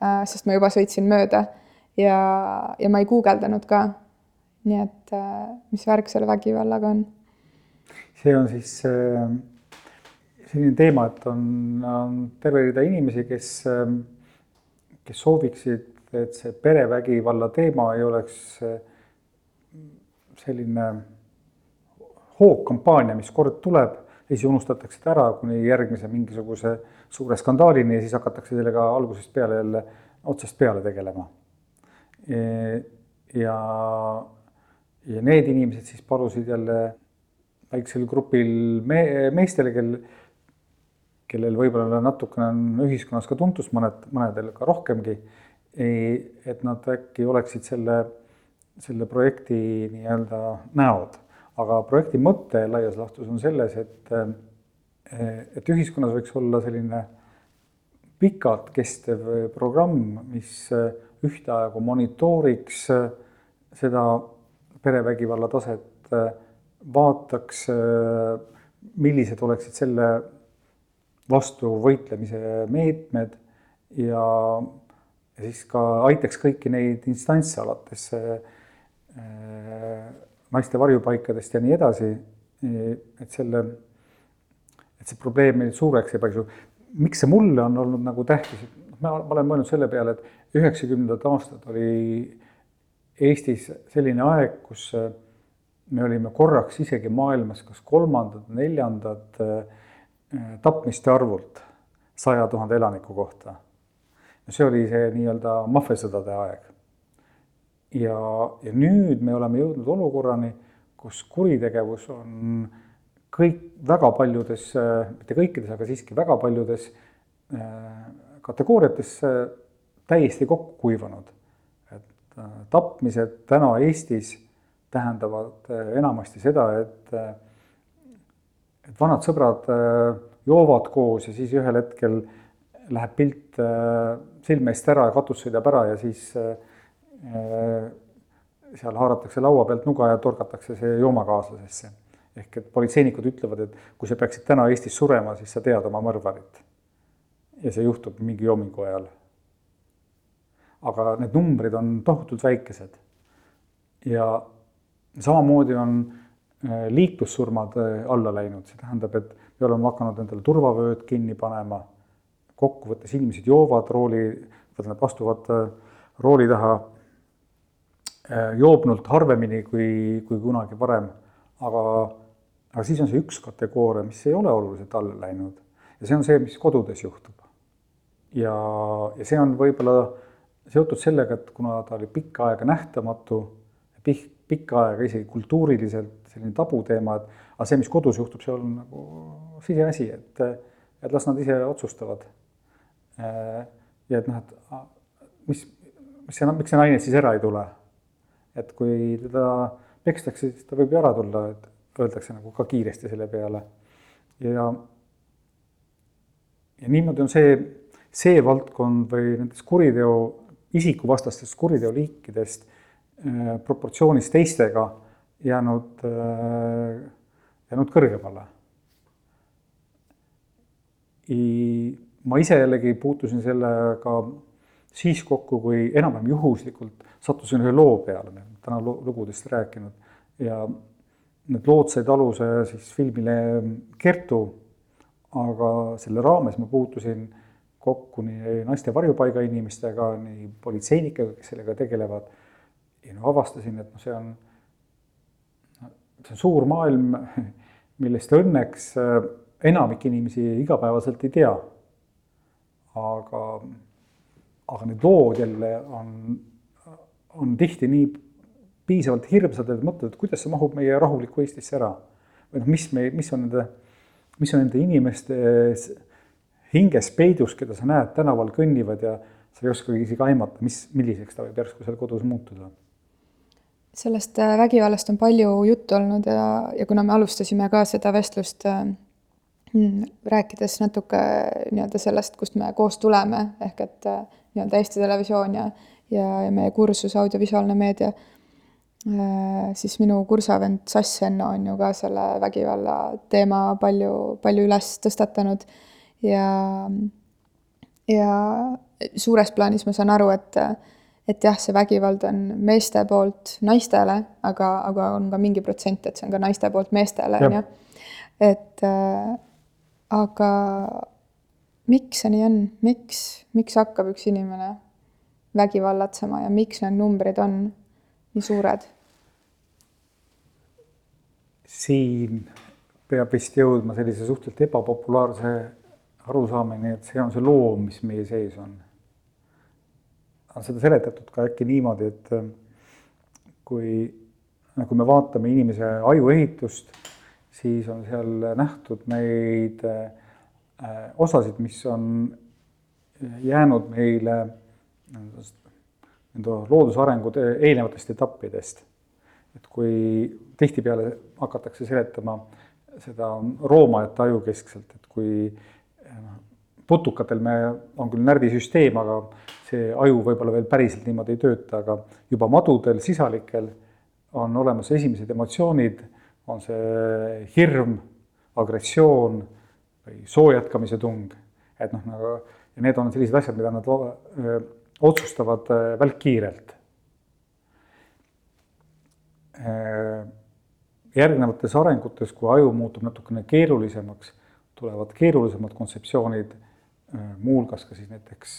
[SPEAKER 2] Äh, sest ma juba sõitsin mööda ja, ja ma ei guugeldanud ka. nii et äh, mis värk selle vägivallaga on?
[SPEAKER 1] see on siis äh, selline teema, et on, on terve rida inimesi, kes, kes sooviksid, et see perevägivalla teema ei oleks selline hoogkampaania, mis kord tuleb ja siis unustatakse ta ära kuni järgmise mingisuguse suure skandaalini ja siis hakatakse sellega algusest peale jälle otsast peale tegelema. ja, ja need inimesed siis palusid jälle väiksel grupil me-, meestele, kel, kellel võib-olla natukene on ühiskonnas ka tuntus, mõned, mõnedel ka rohkemgi, et nad äkki oleksid selle, selle projekti nii-öelda näod. aga projekti mõte laias laastus on selles, et et ühiskonnas võiks olla selline pikalt kestev programm, mis ühtaegu monitooriks seda perevägivalla taset, vaataks, millised oleksid selle vastu võitlemise meetmed ja, ja siis ka aitaks kõiki neid instantse alates naiste varjupaikadest ja nii edasi, et selle et see probleem meil suureks ei paiksu. miks see mulle on olnud nagu tähtis, ma, ma olen mõelnud selle peale, et üheksakümnendad aastad oli Eestis selline aeg, kus äh, me olime korraks isegi maailmas kas kolmandad, neljandad äh, tapmiste arvult saja tuhande elaniku kohta. see oli see nii-öelda maffiasõdade aeg. Ja, ja nüüd me oleme jõudnud olukorrani, kus kuritegevus on äh, kõik väga paljudes, mitte kõikides, aga siiski väga paljudes äh, kategooriates äh, täiesti kokku kuivanud. et äh, tapmised täna Eestis tähendavad enamasti seda, et, et vanad sõbrad joovad koos ja siis ühel hetkel läheb pilt silme eest ära ja katus sõidab ära ja siis seal haaratakse laua pealt nuga ja torgatakse see joomakaaslasesse ehk et politseinikud ütlevad, et kui sa peaksid täna Eestis surema, siis sa tead oma mõrvarit. ja see juhtub mingi joomingu ajal. aga need numbrid on tohutult väikesed. ja samamoodi on äh, liiklussurmad äh, alla läinud, see tähendab, et me oleme hakanud endale turvavööd kinni panema. kokkuvõttes inimesed joovad rooli, tähendab, astuvad äh, rooli taha joobnult harvemini kui, kui kunagi varem. aga, aga siis on see üks kategooria, mis ei ole oluliselt alla läinud ja see on see, mis kodudes juhtub. ja, ja see on võib-olla seotud sellega, et kuna ta oli pikka aega nähtamatu, pikka aega isegi kultuuriliselt selline tabuteema, et aga see, mis kodus juhtub, see on nagu siseasi, et, et las nad ise otsustavad. ja et noh, et mis, mis see, miks see naine siis ära ei tule? Et kui teda pekstakse, siis ta võib ju ära tulla, et öeldakse nagu ka kiiresti selle peale. ja, ja niimoodi on see, see valdkond või nendest kuriteo, isikuvastastest kuriteoliikidest Äh, proportsioonis teistega jäänud, äh, jäänud kõrgemale. ma ise jällegi puutusin sellega siis kokku, kui enam-vähem juhuslikult sattusin ühe loo peale, täna lugudest rääkinud ja need lood said aluse siis filmile Kertu, aga selle raames ma puutusin kokku nii naiste varjupaiga inimestega, nii politseinikega, kes sellega tegelevad ja no avastasin, et noh, see on, see on suur maailm, millest õnneks äh, enamik inimesi igapäevaselt ei tea. aga, aga need lood jälle on, on tihti nii piisavalt hirmsad, et mõtled, et kuidas see mahub meie rahulikku Eestisse ära. või noh, mis me, mis on nende, mis on nende inimeste hinges peidus, keda sa näed tänaval kõnnivad ja sa ei oskagi isegi aimata, mis, milliseks ta võib järsku seal kodus muutuda
[SPEAKER 2] sellest äh, vägivallast on palju juttu olnud ja, ja kuna me alustasime ka seda vestlust äh, mm, rääkides natuke nii-öelda sellest, kust me koos tuleme, ehk et äh, nii-öelda Eesti Televisioon ja, ja, ja meie kursus audiovisuaalne meedia, siis minu kursavend Sass Enno on ju ka selle vägivalla teema palju, palju üles tõstatanud. Ja, ja suures plaanis ma saan aru, et et jah, see vägivald on meeste poolt naistele, aga, aga on ka mingi protsent, et see on ka naiste poolt meestele, on ju. et äh, aga miks see nii on, miks, miks hakkab üks inimene vägivallatsema ja miks need numbrid on nii suured?
[SPEAKER 1] siin peab vist jõudma sellise suhteliselt ebapopulaarse arusaamine, et see on see loom, mis meie sees on on seda seletatud ka äkki niimoodi, et äh, kui, kui me vaatame inimese ajuehitust, siis on seal nähtud neid äh, osasid, mis on jäänud meile nii-öelda loodusarengu eelnevatest etappidest. et kui tihtipeale hakatakse seletama seda roomajate aju keskselt, et kui noh, putukatel me, on küll närvisüsteem, aga see aju võib-olla veel päriselt niimoodi ei tööta, aga juba madudel, sisalikel on olemas esimesed emotsioonid, on see hirm, agressioon või soo jätkamise tung. et noh, nagu ja need on sellised asjad, mida nad otsustavad öö, välkkiirelt. järgnevates arengutes, kui aju muutub natukene keerulisemaks, tulevad keerulisemad kontseptsioonid, muuhulgas ka siis näiteks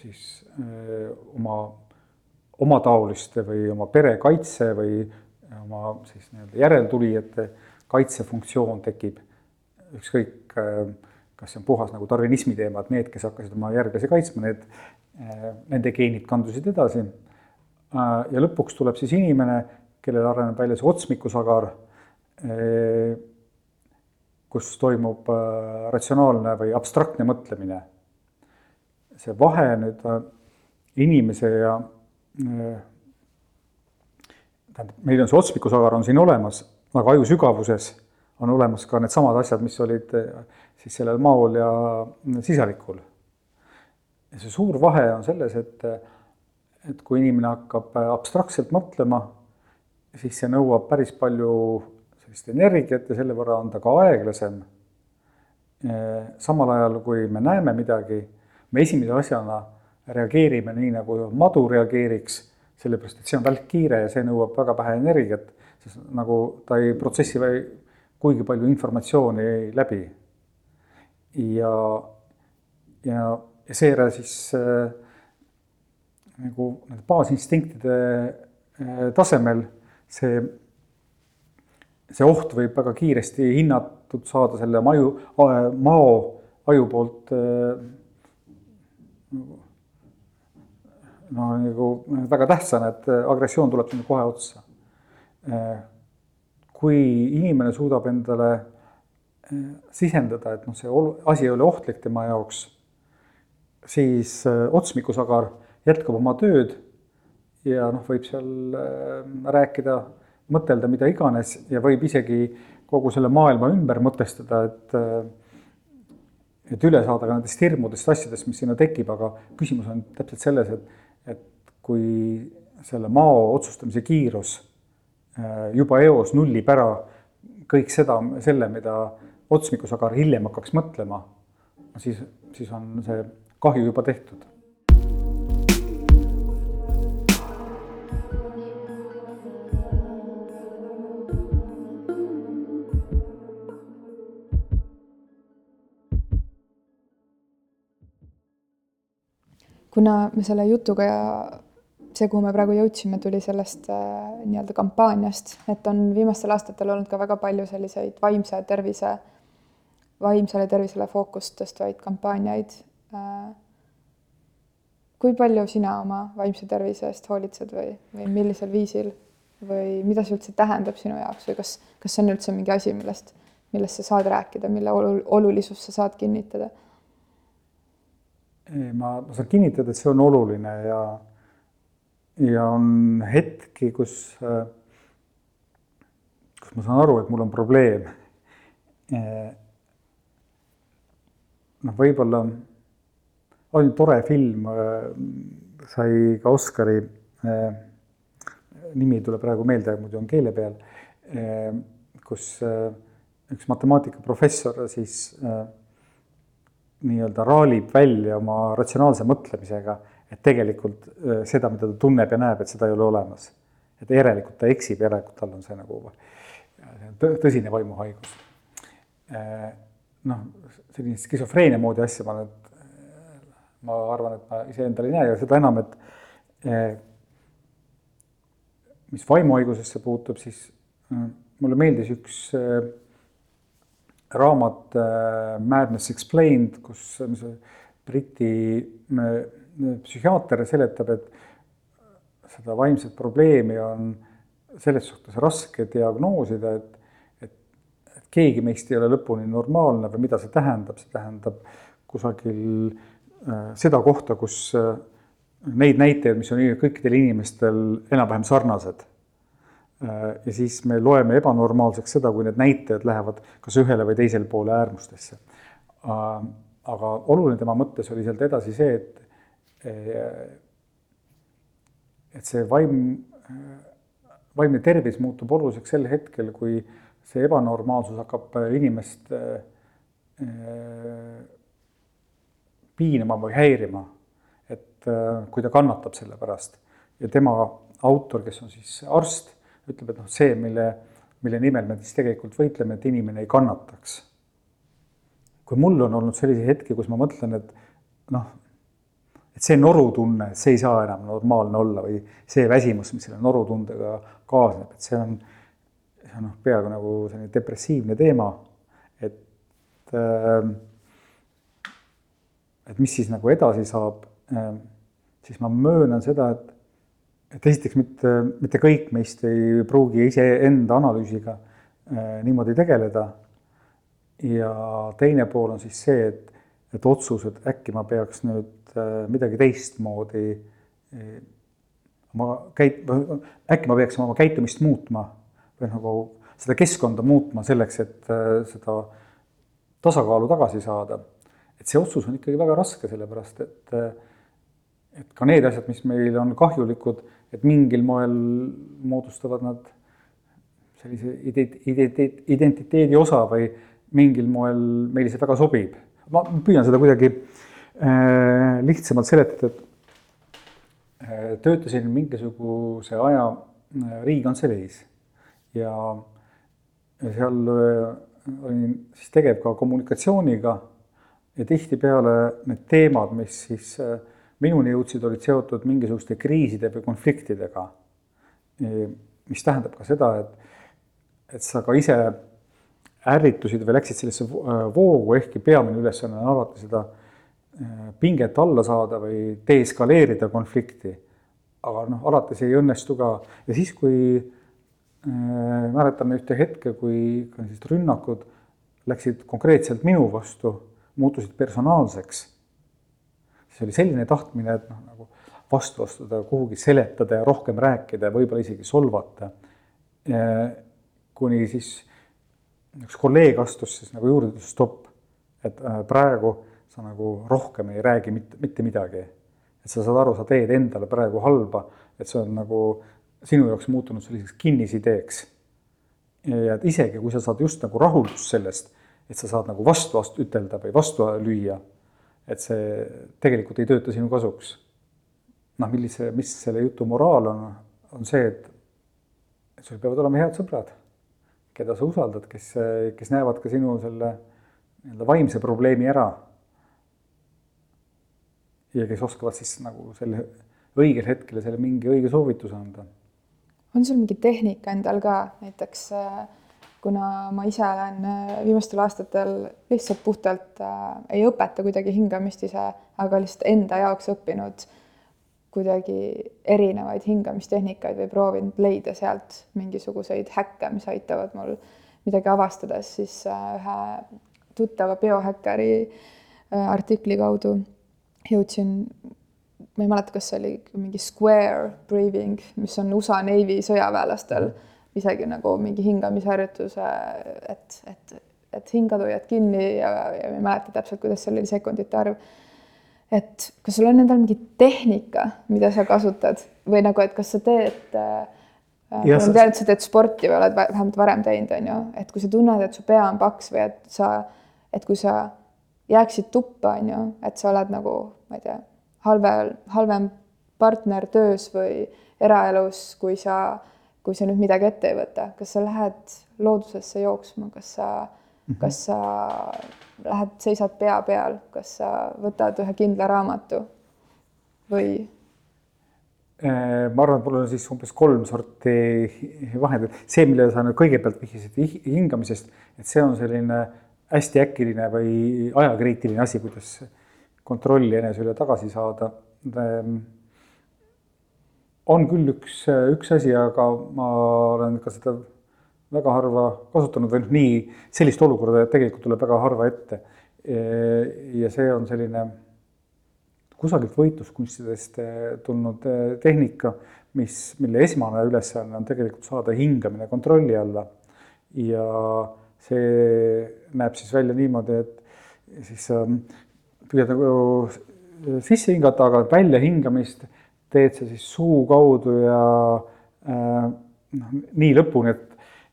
[SPEAKER 1] siis oma omataoliste või oma pere kaitse või oma siis nii-öelda järeltulijate kaitsefunktsioon tekib. ükskõik, kas see on puhas nagu tarvinismi teema, et need, kes hakkasid oma järglasi kaitsma, need, nende geenid kandusid edasi. ja lõpuks tuleb siis inimene, kellel areneb välja see otsmikusagar, kus toimub ratsionaalne või abstraktne mõtlemine see vahe nüüd äh, inimese ja äh, tähendab, meil on see otsmikusagar on siin olemas, aga aju sügavuses on olemas ka needsamad asjad, mis olid äh, siis sellel maol ja sisalikul. ja see suur vahe on selles, et, et kui inimene hakkab abstraktselt mõtlema, siis see nõuab päris palju sellist energiat ja selle võrra on ta ka aeglasem. samal ajal, kui me näeme midagi, me esimese asjana reageerime nii, nagu madu reageeriks, sellepärast et see on välkkiire ja see nõuab väga vähe energiat, sest nagu ta ei protsessi kuigi palju informatsiooni läbi. ja, ja, ja seejärel siis äh, nagu nende baasinstinktide äh, tasemel see, see oht võib väga kiiresti hinnatud saada selle maju, mao aju poolt äh, no nagu väga tähtsana, et agressioon tuleb sinna kohe otsa. Kui inimene suudab endale eh, sisendada, et noh, see asi ei ole ohtlik tema jaoks, siis eh, otsmikusagar jätkab oma tööd ja noh, võib seal eh, rääkida, mõtelda mida iganes ja võib isegi kogu selle maailma ümber mõtestada, et et üle saada ka nendest hirmudest, asjadest, mis sinna tekib, aga küsimus on täpselt selles, et kui selle mao otsustamise kiirus juba eos nullib ära kõik seda, selle, mida otsmikusagar hiljem hakkaks mõtlema, siis, siis on see kahju juba tehtud.
[SPEAKER 2] Kuna me selle jutuga ja see, kuhu me praegu jõudsime, tuli sellest äh, nii-öelda kampaaniast, et on viimastel aastatel olnud ka väga palju selliseid vaimse tervise, vaimsele tervisele fookust tõstvaid kampaaniaid äh,. kui palju sina oma vaimse tervise eest hoolitsed või, või millisel viisil või mida see üldse tähendab sinu jaoks või kas, kas see on üldse mingi asi, millest, millest sa saad rääkida, mille olulisust sa saad kinnitada?
[SPEAKER 1] ma, ma saan kinnitada, et see on oluline ja ja on hetki, kus, äh, kus ma saan aru, et mul on probleem. Äh, noh, võib-olla oli tore film, äh, sai ka Oscari, nimi ei tule praegu meelde, muidu on keele peal, kus üks matemaatikaprofessor siis nii-öelda raalib välja oma ratsionaalse mõtlemisega et tegelikult äh, seda, mida ta tunneb ja näeb, et seda ei ole olemas. et järelikult ta eksib, järelikult tal on see nagu tõsine vaimuhaigus. Äh, noh, selline skisofreenia moodi asja ma nüüd, ma arvan, et ma iseendal ei näe ja seda enam, et äh, mis vaimuhaigusesse puutub, siis mulle meeldis üks raamat Madness Explained, kus Briti psühhiaater seletab, et seda vaimset probleemi on selles suhtes raske diagnoosida, et, et, et keegi meist ei ole lõpuni normaalne või mida see tähendab, see tähendab kusagil äh, seda kohta, kus äh, neid näitajaid, mis on kõikidel inimestel enam-vähem sarnased äh,. ja siis me loeme ebanormaalseks seda, kui need näitajad lähevad kas ühele või teisele poole äärmustesse äh,. aga oluline tema mõttes oli sealt edasi see, et et see vaim, vaimne tervis muutub oluliseks sel hetkel, kui see ebanormaalsus hakkab inimest piinama või häirima. et kui ta kannatab selle pärast ja tema autor, kes on siis arst, ütleb, et noh, see, mille, mille nimel me siis tegelikult võitleme, et inimene ei kannataks. kui mul on olnud selliseid hetki, kus ma mõtlen, et noh, et see norutunne, see ei saa enam normaalne olla või see väsimus, mis selle norutundega kaasneb, et see on, see on noh, peaaegu nagu selline depressiivne teema, et äh, et mis siis nagu edasi saab äh,, siis ma möönan seda, et et esiteks mitte, mitte kõik meist ei pruugi iseenda analüüsiga äh, niimoodi tegeleda. ja teine pool on siis see, et, et otsus, et äkki ma peaks nüüd Äh, midagi teistmoodi äh, oma käit-, äkki ma peaksin oma käitumist muutma või nagu seda keskkonda muutma selleks, et äh, seda tasakaalu tagasi saada. et see otsus on ikkagi väga raske, sellepärast et, et ka need asjad, mis meile on kahjulikud, et mingil moel moodustavad nad sellise identiteet, identiteedi osa või mingil moel meile see väga sobib. Ma püüan seda kuidagi äh, lihtsamalt seletada, et äh, töötasin mingisuguse aja äh, Riigikantseleis ja seal olin siis tegev ka kommunikatsiooniga ja tihtipeale need teemad, mis siis minuni jõudsid, olid seotud mingisuguste kriiside või konfliktidega. mis tähendab ka seda, et, et sa ka ise ärritusid või läksid sellesse voogu, ehkki peamine ülesanne on alati seda äh, pinget alla saada või deeskaleerida konflikti. aga noh, alati see ei õnnestu ka ja siis, kui äh, mäletame ühte hetke, kui sellised rünnakud läksid konkreetselt minu vastu, muutusid personaalseks see oli selline tahtmine, et noh, nagu vastu astuda, kuhugi seletada ja rohkem rääkida ja võib-olla isegi solvata. kuni siis üks kolleeg astus siis nagu juurde, ütles stopp, et äh, praegu sa nagu rohkem ei räägi mitte, mitte midagi. et sa saad aru, sa teed endale praegu halba, et see on nagu sinu jaoks muutunud selliseks kinnisideeks. ja et isegi, kui sa saad just nagu rahuldust sellest, et sa saad nagu vastu astu-, ütelda või vastu lüüa et see tegelikult ei tööta sinu kasuks. noh, millise, mis selle jutu moraal on, on see, et sul peavad olema head sõbrad, keda sa usaldad, kes, kes näevad ka sinu selle nii-öelda vaimse probleemi ära. ja kes oskavad siis nagu selle õigel hetkel selle mingi õige soovituse anda.
[SPEAKER 2] on sul mingi tehnika endal ka näiteks äh kuna ma ise olen äh, viimastel aastatel lihtsalt puhtalt äh, ei õpeta kuidagi hingamist ise, aga lihtsalt enda jaoks õppinud kuidagi erinevaid hingamistehnikaid või proovinud leida sealt mingisuguseid häkke, mis aitavad mul midagi avastades, siis äh, ühe tuttava biohäkkari äh, artikli kaudu jõudsin, ma ei mäleta, kas see oli mingi square breathing, mis on USA Navy sõjaväelastel isegi nagu mingi hingamisharjutuse, et, et, et hingad hoiad kinni ja, ja ma ei mäleta täpselt, kuidas seal oli sekundite arv. Et kas sul on endal mingi tehnika, mida sa kasutad? Või nagu, et kas sa teed äh, ma tean, et sa teed sporti või oled vähemalt varem teinud, on ju, et kui sa tunned, et su pea on paks või et sa, et kui sa jääksid tuppa, on ju, et sa oled nagu, ma ei tea, halvel, halvem partner töös või eraelus, kui sa kui sa nüüd midagi ette ei võta, kas sa lähed loodusesse jooksma, kas sa -hmm. Kas sa lähed, seisad pea peal, kas sa võtad ühe kindla raamatu? Või?
[SPEAKER 1] Äh, ma arvan, et mul on siis umbes kolm sorti vahendeid, see, millele sa nüüd kõigepealt vihjasid hingamisest, et see on selline hästi äkiline või ajakriitiline asi, kuidas kontrolli enese üle tagasi saada. Ehm, on küll üks, üks asi, aga ma olen ka seda väga harva kasutanud või noh, nii sellist olukorda tegelikult tuleb väga harva ette. ja see on selline kusagilt võitluskunstidest tulnud tehnika, mis, mille esmane ülesanne on tegelikult saada hingamine kontrolli alla. ja see näeb siis välja niimoodi, et siis püüad nagu sisse hingata, aga väljahingamist teed sa siis suu kaudu ja äh, noh, nii lõpuni, et,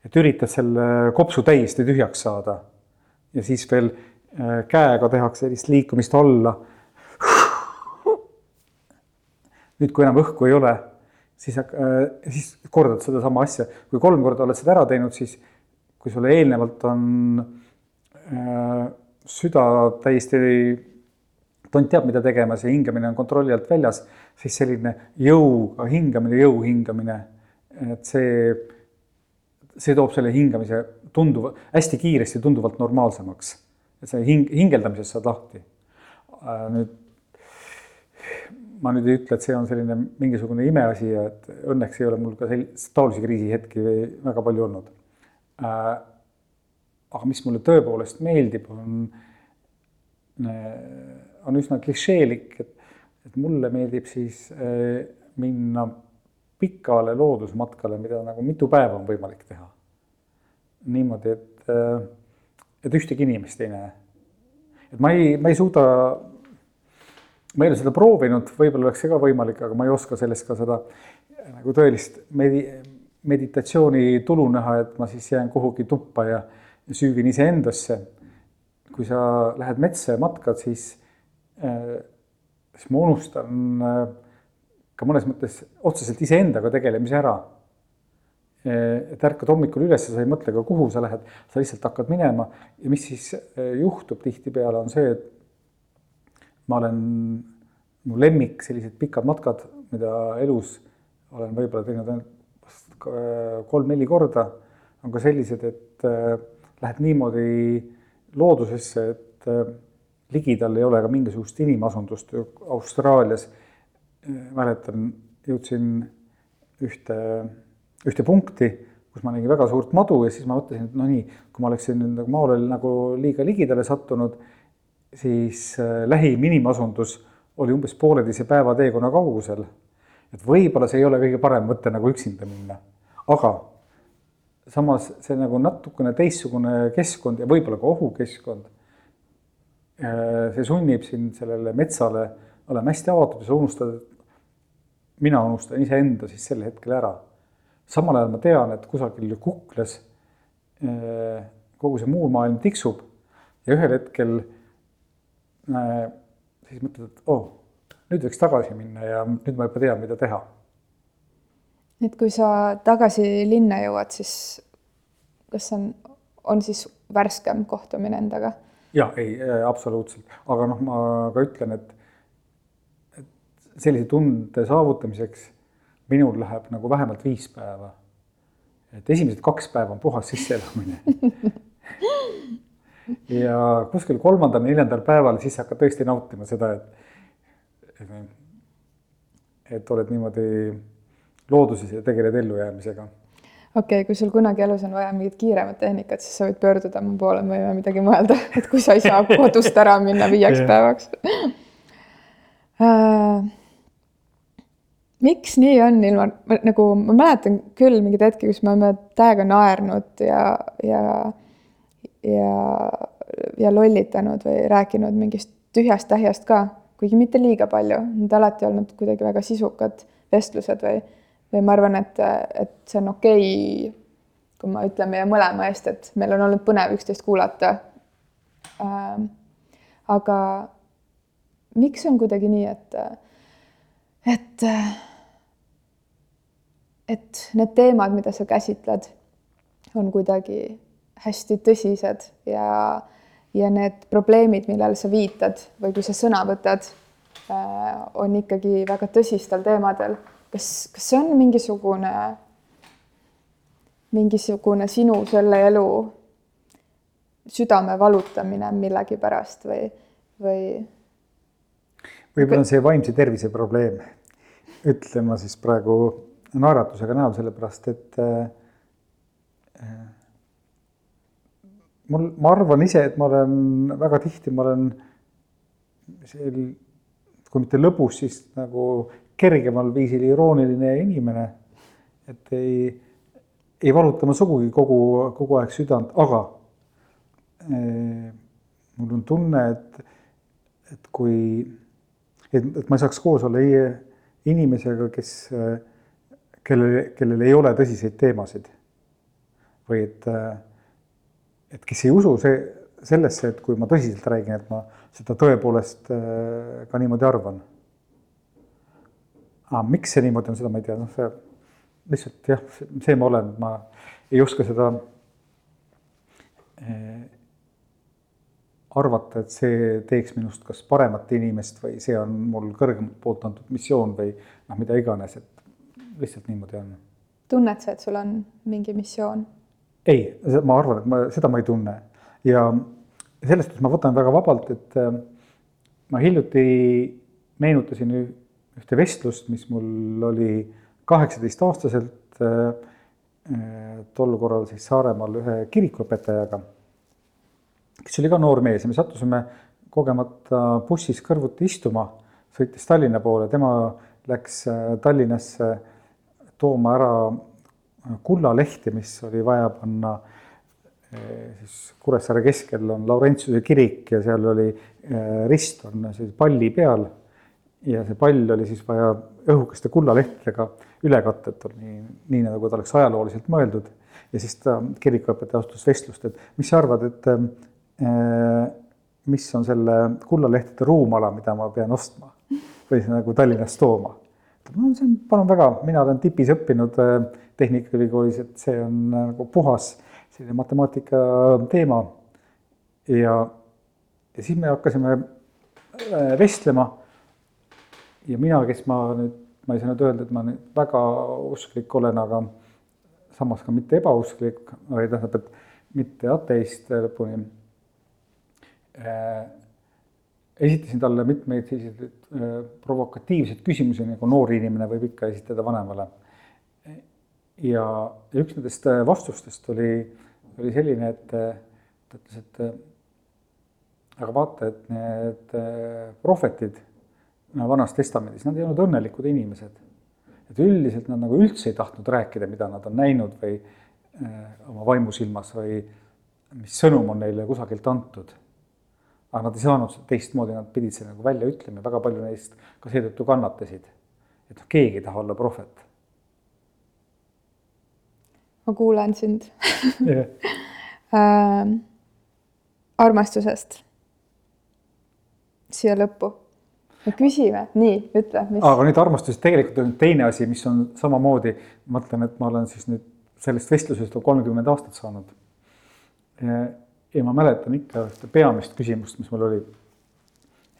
[SPEAKER 1] et üritad selle kopsu täiesti tühjaks saada. ja siis veel äh, käega tehakse sellist liikumist alla. nüüd, kui enam õhku ei ole, siis äh,, siis kordad sedasama asja, kui kolm korda oled seda ära teinud, siis kui sulle eelnevalt on äh, süda täiesti tont teab, mida tegemas ja hingamine on kontrolli alt väljas, siis selline jõuga hingamine, jõu hingamine, et see, see toob selle hingamise tunduva, hästi kiiresti tunduvalt normaalsemaks. et see hing, hingeldamisest saad lahti. Äh, nüüd ma nüüd ei ütle, et see on selline mingisugune imeasi ja et õnneks ei ole mul ka sellist taolisi kriisihetki väga palju olnud. Äh, aga mis mulle tõepoolest meeldib, on on üsna klišeelik, et, et mulle meeldib siis äh, minna pikale loodusmatkale, mida nagu mitu päeva on võimalik teha. niimoodi, et, äh, et ühtegi inimest ei näe. et ma ei, ma ei suuda, ma ei ole seda proovinud, võib-olla oleks see ka võimalik, aga ma ei oska sellest ka seda nagu tõelist medi-, meditatsiooni tulu näha, et ma siis jään kuhugi tuppa ja süüvin iseendasse. kui sa lähed metsa ja matkad, siis, siis ma unustan ka mõnes mõttes otseselt iseendaga tegelemise ära. et ärkad hommikul üles, sa ei mõtle ka, kuhu sa lähed, sa lihtsalt hakkad minema ja mis siis juhtub tihtipeale, on see, et ma olen, mu lemmik sellised pikad matkad, mida elus olen võib-olla teinud ainult kolm-neli korda, on ka sellised, et lähed niimoodi loodusesse, et ligidal ei ole ka mingisugust inimasundust Austraalias mäletan, jõudsin ühte, ühte punkti, kus ma nägin väga suurt madu ja siis ma mõtlesin, et no nii, kui ma oleksin nüüd nagu maal nagu liiga ligidale sattunud, siis äh, lähim inimasundus oli umbes pooleteise päeva teekonna kaugusel. et võib-olla see ei ole kõige parem mõte nagu üksinda minna, aga samas see nagu natukene teistsugune keskkond ja võib-olla ka ohukeskkond. Äh, see sunnib sind sellele metsale olema hästi avatud ja sa unustad, mina unustan iseenda siis sel hetkel ära. samal ajal ma tean, et kusagil kuklas eh, kogu see muu maailm tiksub ja ühel hetkel äh, siis mõtled, et oh, nüüd võiks tagasi minna ja nüüd ma juba tean, mida teha.
[SPEAKER 2] et kui sa tagasi linna jõuad, siis kas on, on siis värskem kohtumine endaga?
[SPEAKER 1] ja ei, absoluutselt, aga noh, ma ka ütlen, et sellise tunde saavutamiseks minul läheb nagu vähemalt viis päeva. et esimesed kaks päeva on puhas sisseelamine. Ja kuskil kolmandal-neljandal päeval siis hakkad tõesti nautima seda, et, et, oled niimoodi looduses ja tegeled ellujäämisega.
[SPEAKER 2] Okei okay,, kui sul kunagi elus on vaja mingit kiiremat tehnikat, siis sa võid pöörduda mu poole, me võime midagi mõelda, et kui sa ei saa kodust ära minna viieks päevaks. Uh, miks nii on, Ilmar, nagu ma mäletan küll mingeid hetki, kus me oleme täiega naernud ja, ja, ja, ja lollitanud või rääkinud mingist tühjast tähjast ka, kuigi mitte liiga palju, need alati olnud kuidagi väga sisukad vestlused või, või ma arvan, et, et see on okei okay,, kui ma ütlen meie mõlema eest, et meil on olnud põnev üksteist kuulata ähm,. aga miks on kuidagi nii, et, et et need teemad, mida sa käsitled, on kuidagi hästi tõsised ja, ja need probleemid, millele sa viitad või kui sa sõna võtad, äh, on ikkagi väga tõsistel teemadel. kas, kas see on mingisugune, mingisugune sinu selle elu südame valutamine millegipärast või, või?
[SPEAKER 1] võib-olla on see vaimse tervise probleem, ütlen ma siis praegu naeratusega näol, sellepärast et äh, mul, ma arvan ise, et ma olen väga tihti, ma olen sel, kui mitte lõbus, siis nagu kergemal viisil irooniline inimene. et ei, ei valuta ma sugugi kogu, kogu aeg südant, aga äh, mul on tunne, et, et kui, et, et ma ei saaks koos olla inimesega, kes äh, kellel, kellel ei ole tõsiseid teemasid. või et, et kes ei usu see, sellesse, et kui ma tõsiselt räägin, et ma seda tõepoolest äh, ka niimoodi arvan. aga miks see niimoodi on, seda ma ei tea, noh, see lihtsalt jah, see ma olen, ma ei oska seda äh, arvata, et see teeks minust kas paremat inimest või see on mul kõrgemalt poolt antud missioon või noh, mida iganes, et lihtsalt niimoodi on.
[SPEAKER 2] tunned sa, et sul on mingi missioon?
[SPEAKER 1] ei, ma arvan, et ma seda ma ei tunne ja sellest ma võtan väga vabalt, et äh, ma hiljuti meenutasin ühte vestlust, mis mul oli kaheksateistaastaselt äh, äh, tol korral siis Saaremaal ühe kirikuõpetajaga, kes oli ka noor mees ja me sattusime kogemata bussis kõrvuti istuma, sõitis Tallinna poole, tema läks Tallinnasse tooma ära kullalehti, mis oli vaja panna eh, siis Kuressaare keskel on Laurentsuse kirik ja seal oli eh, rist on siis palli peal. ja see pall oli siis vaja õhukeste kullalehtedega üle katta, et oli nii, nii nagu ta oleks ajalooliselt mõeldud. ja siis ta, kirikuõpetaja asustas vestlust, et mis sa arvad, et äh, mis on selle kullalehtede ruumala, mida ma pean ostma või nagu Tallinnast tooma. No see on, palun väga, mina olen tipis õppinud äh, Tehnikaülikoolis, et see on nagu puhas selline matemaatika teema. ja, ja siis me hakkasime äh, vestlema ja mina, kes ma nüüd, ma ei saa nüüd öelda, et ma nüüd väga usklik olen, aga samas ka mitte ebausklik, vaid tähendab, et mitte ateist lõpuni äh,. Esitasin talle mitmeid selliseid äh, provokatiivseid küsimusi, nagu noor inimene võib ikka esitada vanemale. ja üks nendest äh, vastustest oli, oli selline, et äh, ta ütles, et aga vaata, et need prohvetid Vanas Testamendis, nad ei olnud õnnelikud inimesed. et üldiselt nad nagu üldse ei tahtnud rääkida, mida nad on näinud või oma vaimusilmas või mis sõnum on neile kusagilt antud. Aga nad ei saanud teistmoodi, nad pidid selle nagu välja ütlema ja väga palju neist ka seetõttu kannatasid. et noh, keegi ei taha olla prohvet.
[SPEAKER 2] ma kuulan sind äh, armastusest siia lõppu me küsime, nii, ütle,
[SPEAKER 1] mis. aga nüüd armastusest tegelikult on teine asi, mis on samamoodi, ma mõtlen, et ma olen siis nüüd sellest vestlusest kolmkümmend aastat saanud. Ja ma mäletan ikka ühte peamist küsimust, mis mul oli.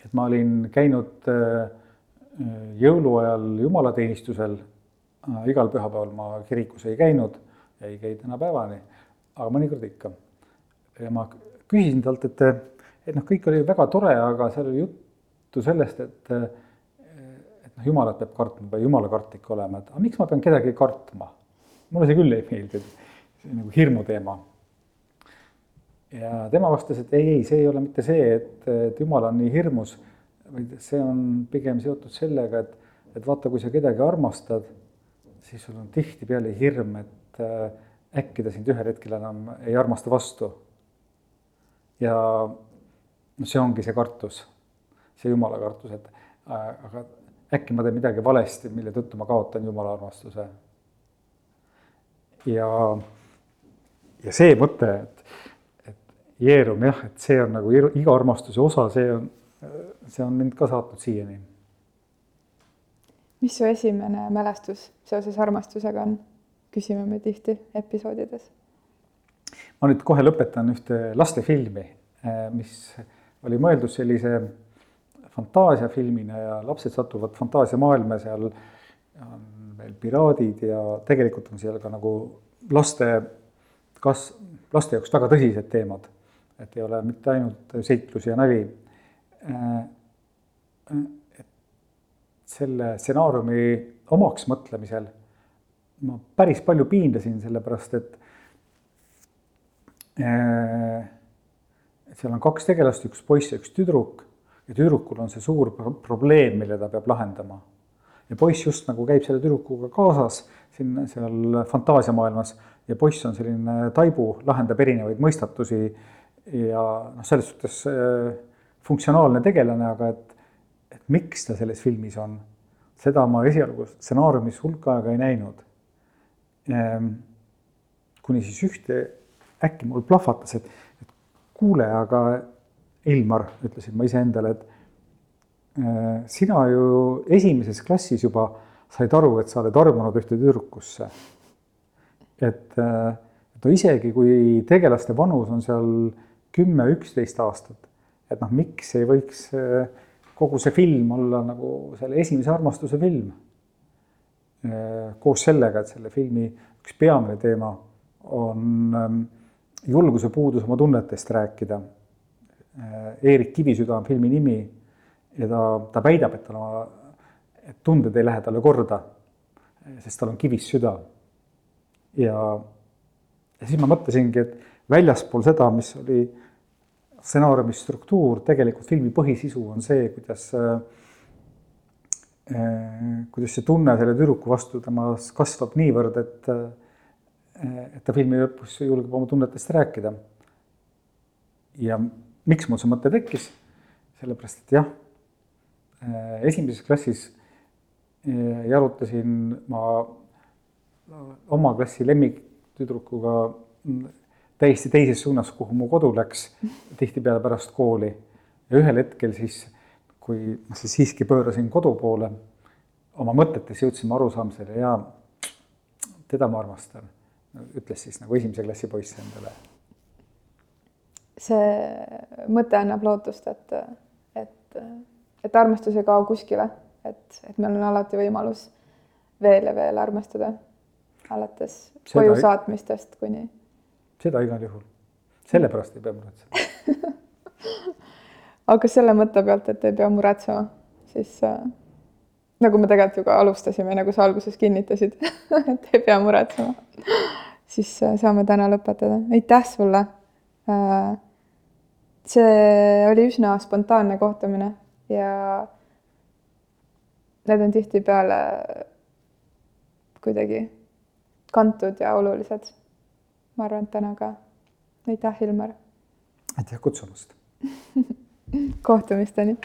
[SPEAKER 1] et ma olin käinud äh, jõuluajal jumalateenistusel. Igal pühapäeval ma kirikus ei käinud, ei käi tänapäevani, aga mõnikord ikka. ja ma küsisin talt, et, et noh, kõik oli väga tore, aga seal oli jutt juttu sellest, et, et noh, jumalat peab kartma või jumalakartlik olema, et aga miks ma pean kedagi kartma. mulle see küll ei meeldi, see nagu hirmu teema. Ja tema vastas, et ei, ei, see ei ole mitte see, et, et jumal on nii hirmus, vaid see on pigem seotud sellega, et, et vaata, kui sa kedagi armastad, siis sul on tihtipeale hirm, et äh, äkki ta sind ühel hetkel enam ei armasta vastu. ja noh, see ongi see kartus see jumala kartus, et äh, aga äkki ma teen midagi valesti, mille tõttu ma kaotan jumala armastuse. ja, ja see mõte, et, Jeerum jah, et see on nagu iga armastuse osa, see on, see on mind ka saatnud siiani.
[SPEAKER 2] mis su esimene mälestus seoses armastusega on? küsime me tihti episoodides.
[SPEAKER 1] ma nüüd kohe lõpetan ühte lastefilmi, äh, mis oli mõeldud sellise fantaasiafilmina ja lapsed satuvad fantaasiamaailma, seal on veel piraadid ja tegelikult on seal ka nagu laste, kas, laste jaoks väga tõsised teemad. Et ei ole mitte ainult seiklus ja nali. et selle stsenaariumi omaks mõtlemisel ma päris palju piinlesin, sellepärast et et seal on kaks tegelast, üks poiss ja üks tüdruk ja tüdrukul on see suur probleem, mille ta peab lahendama. ja poiss just nagu käib selle tüdrukuga kaasas siin seal fantaasiamaailmas ja poiss on selline taibu, lahendab erinevaid mõistatusi ja noh, selles suhtes äh, funktsionaalne tegelane, aga et, et miks ta selles filmis on, seda ma esialgu stsenaariumis hulk aega ei näinud ehm,. kuni siis ühte äkki mul plahvatas, et, et kuule, aga Ilmar, ütlesin ma iseendale, et äh, sina ju esimeses klassis juba said aru, et sa oled armunud ühte tüdrukusse. et, äh, et no isegi, kui tegelaste vanus on seal kümme, üksteist aastat, et noh, miks ei võiks äh, kogu see film olla nagu selle esimese armastuse film. koos sellega, et selle filmi üks peamine teema on ähm, julguse puudus oma tunnetest rääkida Äh, Eerik Kivisüda on filmi nimi ja ta, ta väidab, et tal oma, et tunded ei lähe talle korda, sest tal on kivis süda. ja, ja siis ma mõtlesingi, et väljaspool seda, mis oli stsenaariumi struktuur, tegelikult filmi põhisisu on see, kuidas äh, kuidas see tunne selle tüdruku vastu temas kasvab niivõrd, et, et ta filmi lõpus julgeb oma tunnetest rääkida. ja miks mul see mõte tekkis? sellepärast, et jah, Äh, esimeses klassis äh, jalutasin ma oma klassi lemmiktüdrukuga mm, täiesti teises suunas, kuhu mu kodu läks, tihtipeale pärast kooli. ja ühel hetkel siis, kui ma siis siiski pöörasin kodu poole, oma mõtetes jõudsime arusaamisele ja teda ma armastan, ütles siis nagu esimese klassi poiss endale.
[SPEAKER 2] see mõte annab lootust, et, et, et armastus ei kao kuskile, et, et meil on alati võimalus veel ja veel armastada, alates koju saatmistest kuni.
[SPEAKER 1] Seda igal juhul, sellepärast ei pea muretsema
[SPEAKER 2] aga selle mõtte pealt, et ei pea muretsema, siis äh, nagu me tegelikult ju ka alustasime, nagu sa alguses kinnitasid et ei pea muretsema. siis äh, saame täna lõpetada, aitäh sulle. Äh, see oli üsna spontaanne kohtumine ja need on tihtipeale kuidagi kantud ja olulised. Ma arvan, et täna ka. aitäh, Ilmar.
[SPEAKER 1] aitäh kutsumast
[SPEAKER 2] kohtumisteni